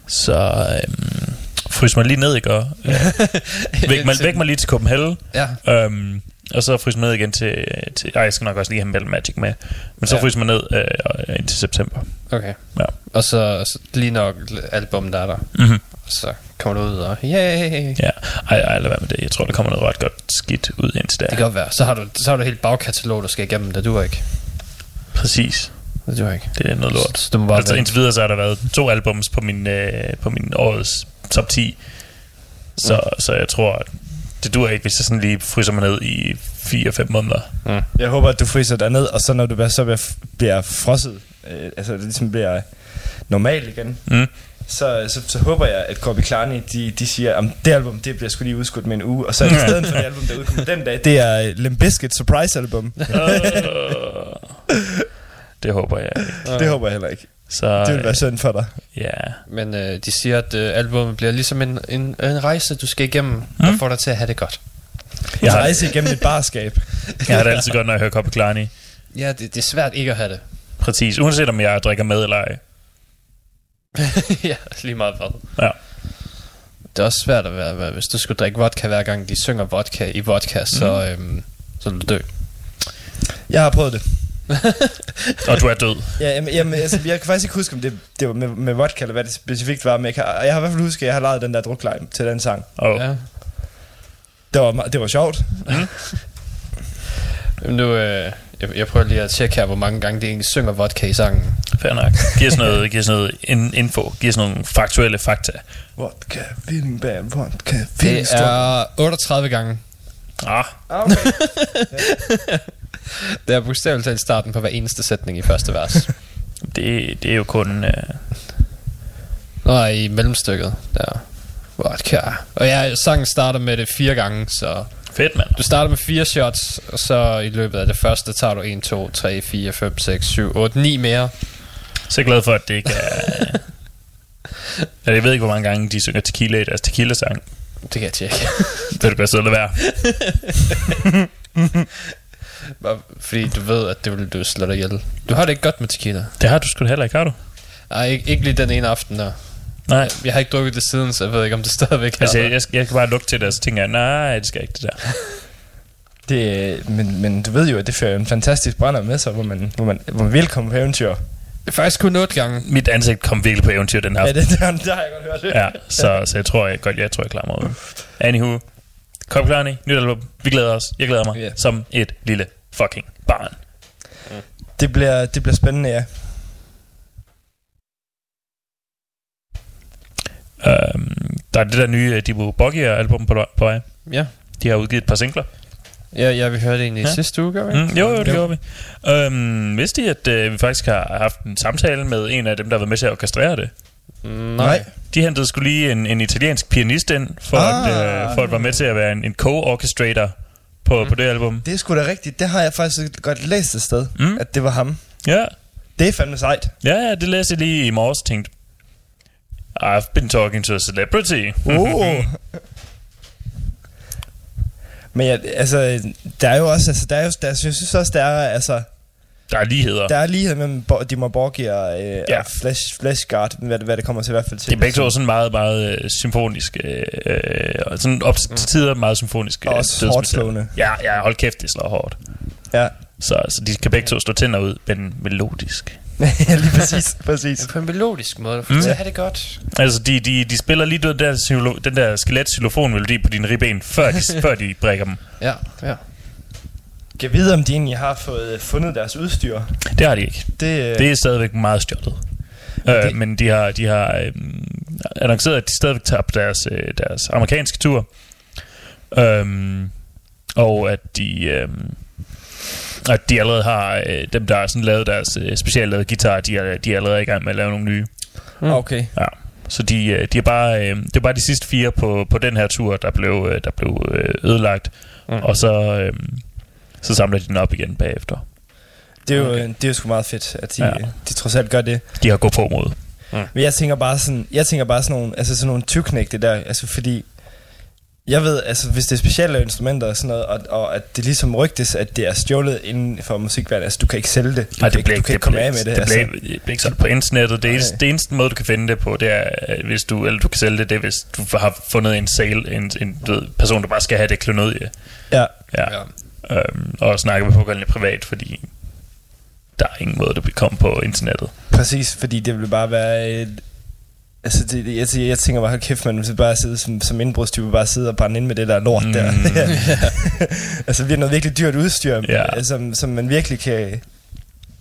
Så øhm, frys mig lige ned, ikke? Og, [LAUGHS] øh, væk, mig, væk mig lige til Copenhagen. Ja. Øhm, og så frys mig ned igen til... til ej, jeg skal nok også lige have Metal Magic med. Men så Ja. ja. frys mig ned øh, indtil september. Okay. Ja. Og så, så lige nok album der er der. Mhm. Og så kommer du ud og... Yay! Ja, ej, ej, lad være med det. Jeg tror, der kommer noget ret godt skidt ud indtil der. Det kan godt være. Så har du, så har du helt bagkatalog, der skal igennem. Det du ikke. Præcis. Det du ikke. Det er noget lort. Så du må bare altså, indtil videre så har der været to albums på min, øh, på min årets top 10. Så, Mm. så jeg tror, det dur ikke, hvis jeg sådan lige fryser mig ned i 4-5 måneder. Mm. Jeg håber, at du fryser dig ned, og så når du bliver, så bliver, bliver frosset, øh, altså det ligesom bliver normalt igen, Mm. så, så, så håber jeg, at Corby Klarny, de, de siger, at det album, det bliver sgu lige udskudt med en uge, og så i [LAUGHS] stedet for det album, der udkommer den dag, det er Limp Bizkit Surprise album. [LAUGHS] [LAUGHS] det håber jeg ikke. det håber jeg heller ikke. Så, det vil være synd for dig. Ja. Men øh, de siger, at øh, albumet bliver ligesom en, en, en rejse, du skal igennem, mm. der får dig til at have det godt. Jeg rejse igennem et barskab. [LAUGHS] Jeg har det altid godt, når jeg hører Copy Klarny. Ja, det, det er svært ikke at have det. Præcis, uanset om jeg drikker med eller ej. [LAUGHS] ja, lige meget hvad. Ja. Det er også svært at være, hvis du skulle drikke vodka hver gang de synger vodka i vodka, så, øhm, så vil du dø. Jeg har prøvet det. Og du er død. Ja, jamen, jamen, altså, jeg kan faktisk ikke huske, om det, det var med, med vodka, eller hvad det specifikt var, men jeg, kan, jeg har i hvert fald husket, at jeg har lavet den der druklej til den sang. Oh. Ja. Det var, det var sjovt. [LAUGHS] Jamen, Nu, øh, jeg, jeg prøver lige at tjekke her, hvor mange gange det egentlig synger vodka i sangen. Fair nok. Giv os noget, giv os noget in, info. Giv os nogle faktuelle fakta. Vodka, feeling bad, vodka, Det feeling strong. er 38 gange. Ah. Okay. [LAUGHS] [LAUGHS] Det er bogstaveligt talt starten på hver eneste sætning i første vers. [LAUGHS] det, det er jo kun... Øh... Nå, i mellemstykket. Der. Vodka. Og ja, sangen starter med det fire gange, så... Fedt, mand. Du starter med fire shots, og så i løbet af det første tager du 1, 2, 3, 4, 5, 6, 7, 8, 9 mere. Så glad for, at det ikke er... [LAUGHS] Ja, jeg ved ikke, hvor mange gange de synger tequila i deres tequila-sang. Det kan jeg tjekke. det er det bedste at lade være. Fordi du ved, at det vil du slå dig ihjel. Du har det ikke godt med tequila. Det har du sgu heller ikke, har du? Nej, ikke, ikke lige den ene aften der. Nej. Jeg har ikke drukket det siden, så jeg ved ikke, om det stadigvæk er Altså, der. jeg, jeg, jeg kan bare lugte til det, og så tænker jeg, nej, det skal ikke, det der. [LAUGHS] Det, men, men du ved jo, at det fører en fantastisk brænder med sig, hvor man, hvor man, hvor man vil komme på eventyr. Det er faktisk kun otte gange. Mit ansigt kom virkelig på eventyr den her Ja, det, det, har- det har jeg godt hørt. Ja, så, så jeg tror, jeg, godt, jeg tror, jeg klarer mig ud. Anywho, kom klar, nyt album. Vi glæder os. Jeg glæder mig Ja. som et lille fucking barn. Det bliver, det bliver spændende, ja. Um, der er det der nye uh, Dibu Boggier album på, på vej. Ja. De har udgivet et par singler. Ja, ja, vi hørte egentlig ja. sidste uge, gør vi? Mm, jo, jo, det jo. gjorde vi. Um, vidste I, at uh, vi faktisk har haft en samtale med en af dem, der har været med til at orkestrere det? Nej. De hentede skulle lige en, en italiensk pianist ind, for, ah. at, uh, for at være med til at være en, en co-orchestrator på, mm. på det album. Det er sgu da rigtigt. Det har jeg faktisk godt læst et sted, Mm. at det var ham. Ja. Det er fandme sejt. Ja, ja, det læste jeg lige i morges og tænkte, I've been talking to a celebrity. Uh. [LAUGHS] Men ja, altså, der er jo også, altså, der er jo, der, jeg synes også, der er, altså, Der er ligheder. der er lighed mellem Bo- Dimmer Borgir og, øh, Ja. og Flash, Flashguard, hvad, det- hvad det kommer til i hvert fald til. Det er begge to sådan meget, meget øh, symfonisk. Øh, øh, og sådan op til tider meget symfonisk. Og øh, også hårdt slående. Ja, ja, hold kæft, det slår hårdt. Ja. Så, så de kan begge to slå tænder ud, men melodisk. [LAUGHS] ja, lige præcis. [LAUGHS] præcis. På en melodisk måde, for Mm. mm. at have det godt. Altså, de, de, de spiller lige den der, den der skelet-xylofonmelodi på dine ribben, før de, [LAUGHS] før de brækker dem. Ja, ja. Jeg ved, om de egentlig har fået fundet deres udstyr. Det har de ikke. Det, øh, Det er stadigvæk meget stjålet. Øh, men de har, de har øh, annonceret, at de stadigvæk tager på deres, øh, deres amerikanske tur. Øhm, og at de, øh, at de allerede har, øh, dem der har sådan lavet deres øh, speciallavede guitar, de er, de er allerede i gang med at lave nogle nye. Okay. Ja. Så de, øh, de er bare, øh, det er bare de sidste fire på, på den her tur, der blev, øh, der blev øh, ødelagt. Mm. Og så, øh, så samler de den op igen bagefter. Det er jo, okay. det er jo sgu meget fedt, at de, Ja. ja. de trods alt gør det. De har gået på mod. Men jeg tænker bare sådan, jeg tænker bare sådan nogle, altså sådan nogle tyvknægte der, altså fordi, jeg ved, altså hvis det er specielle instrumenter og sådan noget, og, og at det ligesom rygtes, at det er stjålet inden for musikverdenen, altså du kan ikke sælge det. Du, Nej, kan, det ikke- du kan ikke, ikke komme af med det. det, altså. bliver, det bliver ikke solgt på internettet. Det eneste, det eneste måde, du kan finde det på, det er, øh, hvis du, eller du kan sælge det, det er, hvis du har fundet en sale, en, en du ved, person, der bare skal have det klenodie. Ja. ja. Øhm, og snakke med pågældende privat, fordi der er ingen måde, det vil komme på internettet. Præcis, fordi det ville bare være... Et, altså, det, jeg, jeg, jeg tænker bare, kæft, man vil bare sidde som, som indbrudstype, bare sidde og brænde ind med det der lort mm. [LAUGHS] der. altså, vi har noget virkelig dyrt udstyr, Ja. som, som man virkelig kan,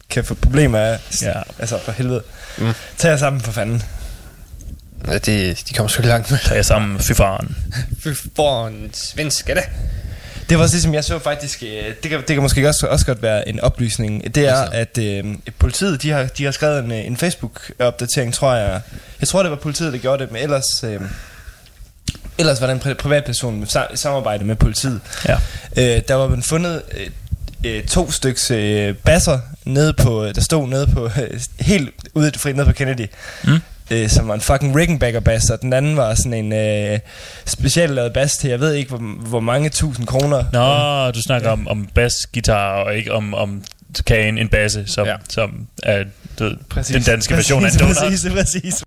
kan få problemer af. Ja. Altså, for helvede. Mm. Tag jer sammen for fanden. Ja, det, de kommer sgu langt med. Tag jer sammen, fy faren. [LAUGHS] Fy faren, svenske det. Det var også det, som jeg så faktisk, øh, det kan, det kan måske også, også godt være en oplysning, det er, at øh, politiet, de har, de har skrevet en, øh, en Facebook-opdatering, tror jeg. Jeg tror, det var politiet, der gjorde det, men ellers, øh, ellers var der en pri- privatperson i samarbejde med politiet. Ja. Øh, der var man fundet øh, øh, to styks øh, basser nede på, der stod nede på, øh, [LAUGHS] helt ude i det fri, nede på Kennedy. Mm. Øh, som var en fucking Rickenbacker bass, og den anden var sådan en øh, specielt lavet bass til, jeg ved ikke, hvor, hvor mange tusind kroner. Nå, du snakker ja. om, om bass, guitar og ikke om, om kagen, en basse, som, ja. som er du Præcis. den danske version af en Præcis, donut. Præcis, præcis.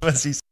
Præcis.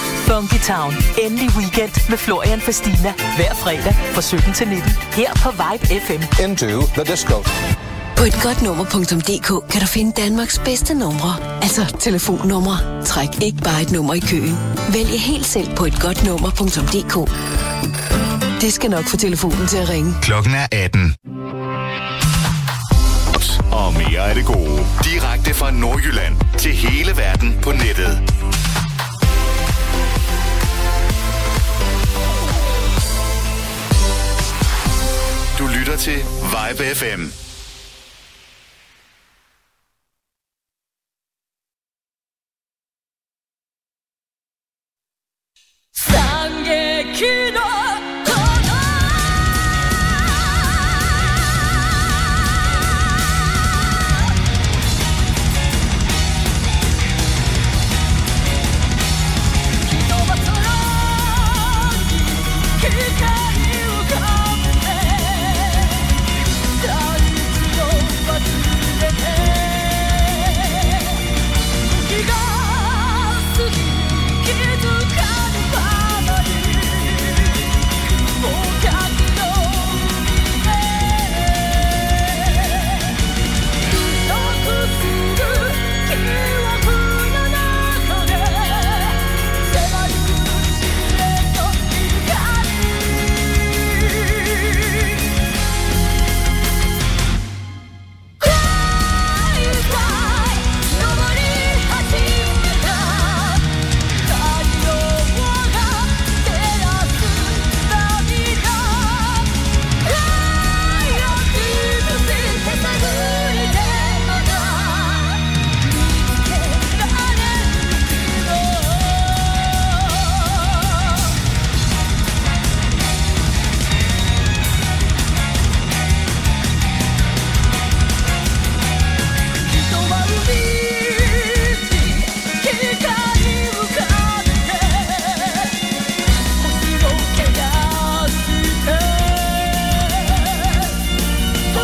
Funky Town. Endelig weekend med Florian Fastina. Hver fredag fra 17 til 19. Her på Vibe FM. Into the disco. På et godt nummer.dk kan du finde Danmarks bedste numre. Altså telefonnumre. Træk ikke bare et nummer i køen. Vælg helt selv på et godt nummer.dk. Det skal nok få telefonen til at ringe. Klokken er 18. Og mere af det gode. Direkte fra Nordjylland til hele verden på nettet. Lytter til Vibe FM.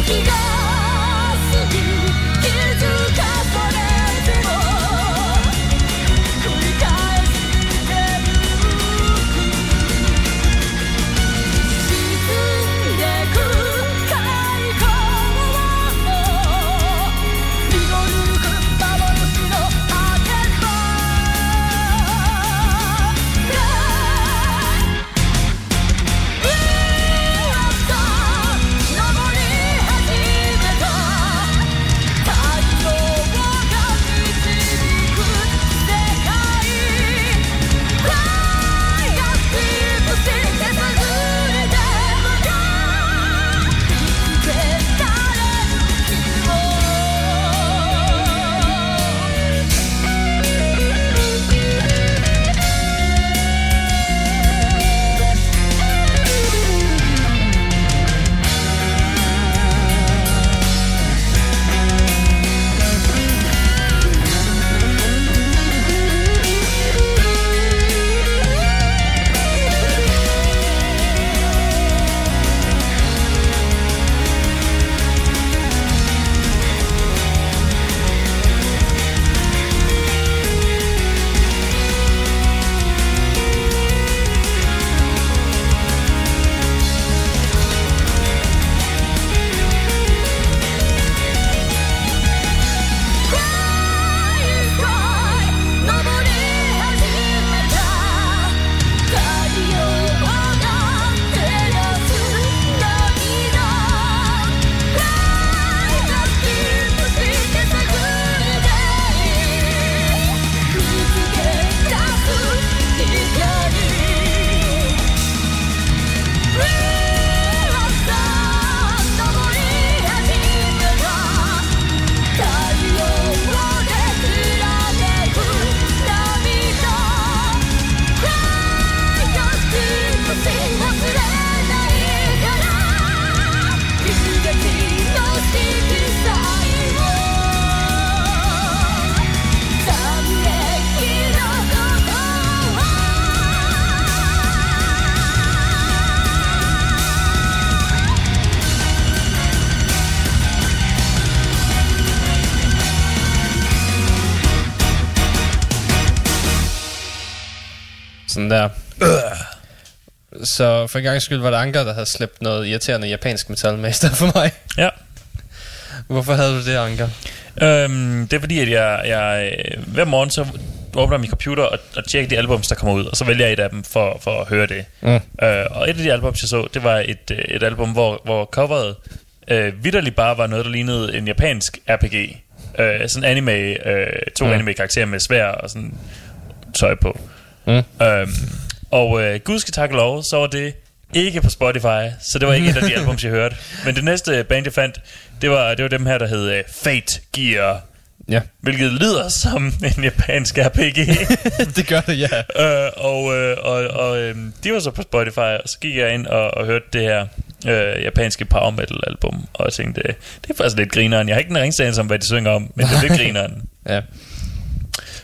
一个。Sådan der. Så for en gang skyld var det Anker, der havde slæbt noget irriterende japansk metal med i stedet for mig. Ja. Hvorfor havde du det, Anker? Øhm, det er fordi, at jeg, jeg øh, hver morgen så åbner min computer og, og tjekker de albums, der kommer ud, og så vælger jeg et af dem for, for at høre det. Mm. Øh, og et af de albums, jeg så, det var et, øh, et album, hvor, hvor coveret øh, vidderligt bare var noget, der lignede en japansk RPG. Øh, sådan anime, øh, to mm. anime-karakterer med svær og sådan tøj på. Mm. Øhm, og øh, gud skal takke lov, så var det ikke på Spotify, så det var ikke et af de [LAUGHS] albums, jeg hørte. Men det næste band, jeg fandt, det var, det var dem her, der hed øh, Fate Gear. Ja. Hvilket lyder som en japansk RPG. [LAUGHS] det gør det, ja. øh, og øh, og, og øh, de var så på Spotify, og så gik jeg ind og, og hørte det her øh, japanske power metal album, og jeg tænkte, øh, det er faktisk lidt grineren. Jeg har ikke den ringste anelse om, hvad de synger om, men det er lidt [LAUGHS] grineren. Ja.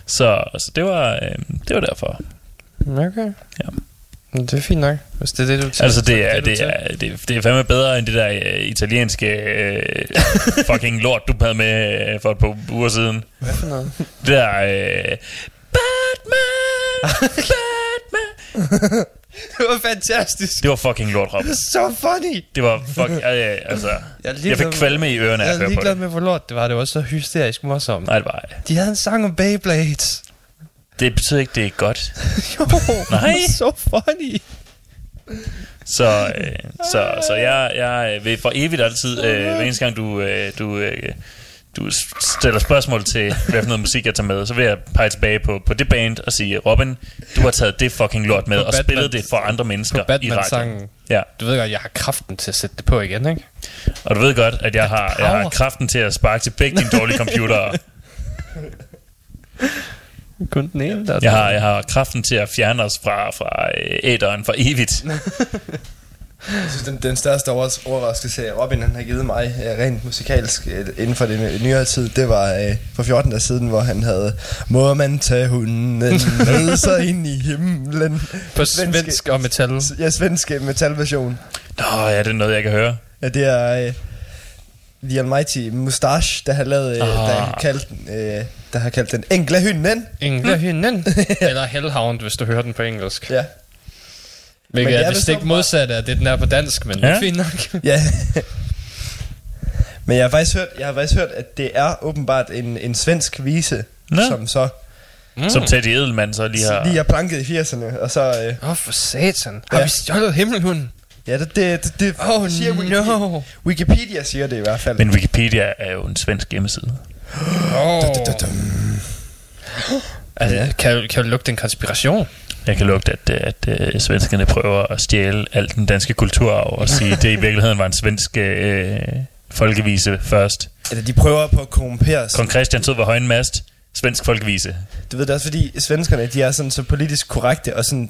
Så, så det var øh, det var derfor. Okay. Ja. Det er fint nok, hvis det er det, du Altså det er, det, er, det, er, det er fandme bedre end det der øh, italienske øh, [LAUGHS] fucking lort, du havde med øh, for et par uger siden. Hvad for noget? Det der... Øh, Batman! [LAUGHS] Batman! det var fantastisk. Det var fucking lort, Rob. Så funny. Det var fucking... Øh, altså, Jeg, jeg, fik med- kvalme i ørerne af Jeg er ligeglad med, hvor lort det var. Det var så hysterisk morsomt. Nej, det var De havde en sang om Beyblades. Det betyder ikke, det er godt. [LAUGHS] jo, Nej. så funny. Så, øh, så, så jeg, jeg vil for evigt altid, øh, hver eneste gang du, øh, du, øh, du stiller spørgsmål til, hvad for noget musik jeg tager med, så vil jeg pege tilbage på, på det band og sige, Robin, du har taget det fucking lort med På og Batman- spillet det for andre mennesker På i radioen. Ja. Du ved godt, jeg har kraften til at sætte det på igen, ikke? Og du ved godt, at jeg har, jeg har kraften til at sparke til begge dine dårlige computere. [LAUGHS] Kun den ene, der er Jeg har, jeg har kraften til at fjerne os fra, fra øh, æderen for evigt. [LAUGHS] Jeg synes, den, den største overraskelse, Robin han har givet mig øh, rent musikalsk øh, inden for det nyere tid, det var øh, for 14 dage siden, hvor han havde Må man tage hunden med [LAUGHS] sig ind i himlen På svensk og metal. Ja, svenske metalversion. Nå, ja, det er noget, jeg kan høre. Ja, det er øh, The Almighty Mustache, der har lavet, øh, Ah. der, har kaldt, øh, der har kaldt den Enkle Hynden. Engle hynden. [LAUGHS] Eller Hellhound, hvis du hører den på engelsk. Ja. Hvilket Men det er er vist vist ikke modsat af det, den er på dansk, men ja. det er Ja. fint nok. [LAUGHS] Ja. Men jeg har faktisk hørt, jeg har faktisk hørt at det er åbenbart en, en svensk vise, Nå. som så Mm. Som Teddy Edelmann så lige har... lige er planket i 80'erne, og så... Øh, Åh, oh, for satan. Har vi stjålet himmelhunden? Ja, det, det, det, det Oh, siger Wikipedia. no. Wikipedia siger det i hvert fald. Men Wikipedia er jo en svensk hjemmeside. Oh. Altså, kan, kan du lugte en konspiration? Jeg kan lugte, at, at, at svenskerne prøver at stjæle al den danske kulturarv og sige, at det i virkeligheden var en svensk øh, folkevise først. Eller de prøver på at korrumpere os. Kong Christian stod ved højen mast. Svensk folkevise. Du ved det er også fordi svenskerne, de er sådan så politisk korrekte, og sådan...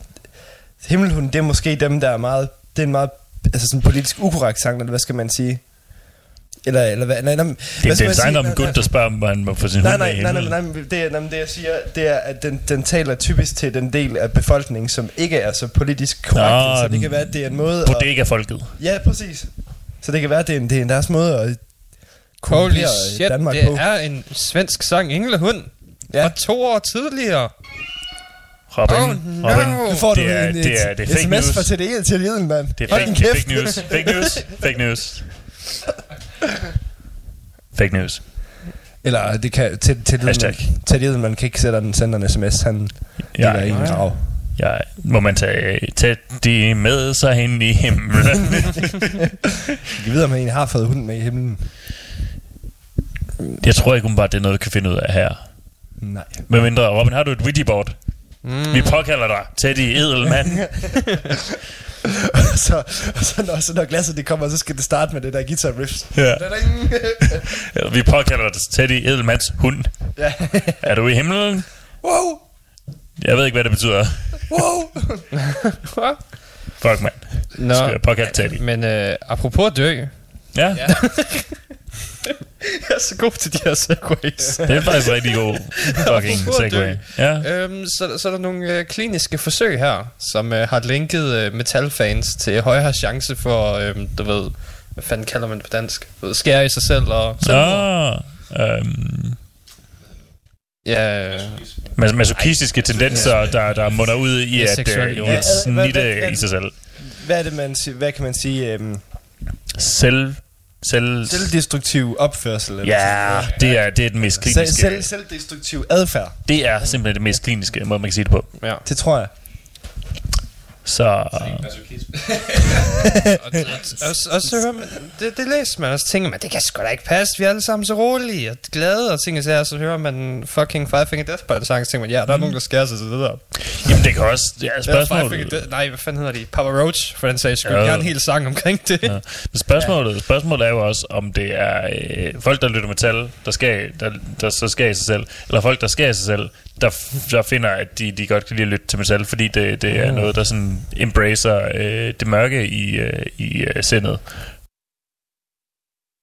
Himmelhunden, det er måske dem, der er meget... Det er en meget altså sådan politisk ukorrekt sang, eller hvad skal man sige? Eller, eller hvad? Nej, nej, Det, det er en sang om gut, der spørger, om man må få sin Nej, hund nej, nej, nej, nej, nej, det, er, nej, det jeg siger, det er, at den, den taler typisk til den del af befolkningen, som ikke er så politisk korrekt. så det kan være, at det er en måde Bodega-folket. Ja, præcis. Så det kan være, at det er en, det er en deres måde at Holy shit, Danmark det på. er en svensk sang, Englehund. Ja. Fra to år tidligere. Robin, Oh, no. Robin, Nu får du det er, en, det er, det er fake sms news. fra TDE til Liden, mand. Det er fake, det er fake news. Fake news. Fake news. [LAUGHS] Fake news. Eller det kan, til, til Hashtag. til Liden, man kan ikke sætte den, sende en sms, han Ja, ligger i en ja. grav. Ja, må man tage tæt de med sig ind i himlen. [LAUGHS] Jeg ved, om han egentlig har fået hunden med i himlen. Jeg tror ikke umiddelbart, det er noget, vi kan finde ud af her. Nej. Med mindre, Robin, har du et Ouija-board? Mm. Vi påkalder dig, Teddy Edelmann. [LAUGHS] [LAUGHS] så, så, når, så når glasset det kommer, så skal det starte med det der guitar riffs. Ja. [LAUGHS] Ja, Vi påkalder dig Teddy Edelmanns hund. ja. [LAUGHS] Er du i himlen? Wow, Jeg ved ikke, hvad det betyder. wow. Fuck, mand. Nå, Skal jeg påkalde Teddy? men øh, apropos dø. Ja, [LAUGHS] jeg er så god til de her segways. det er faktisk rigtig god [LAUGHS] fucking segway. Ja. Øhm, så, så er der nogle øh, kliniske forsøg her, som øh, har linket øh, metalfans til højere chance for, øh, du ved, hvad fanden kalder man det på dansk? Skære i sig selv og. Nå, øhm, Ja, Mas- masochistiske tendenser, der, der munder ud i at øh, at snitte i sig selv. Hvad er det, man siger, hvad kan man sige? Øhm, Selv... Selv... selvdestruktiv opførsel? eller Ja, det er, det er den mest Selv, kliniske. selv, selvdestruktiv adfærd. Det er simpelthen det mest kliniske måde, man kan sige det på. Ja. Det tror jeg. Så... og, [LAUGHS] og, og, og så hører man, det, det læser man, og så tænker man, det kan sgu da ikke passe, vi er alle sammen så rolige og glade, og ting og sager, så hører man fucking Five Finger Death Punch sang, og så tænker man, ja, der er nogen, der skærer sig til det der. Jamen, det kan også... Ja, spørgsmålet... Death, nej, hvad fanden hedder de? Papa Roach, for den sags skyld. Ja. Jeg har en hel sang omkring det. Ja. Men spørgsmålet, spørgsmålet er jo også, om det er øh, folk, der lytter metal, der, skal, der, der så skal i sig selv, eller folk, der skal i sig selv, der, der finder, at de, de godt kan lide at lytte til metal, fordi det, det er noget, der sådan embracer øh, det mørke i, øh, i øh, sindet.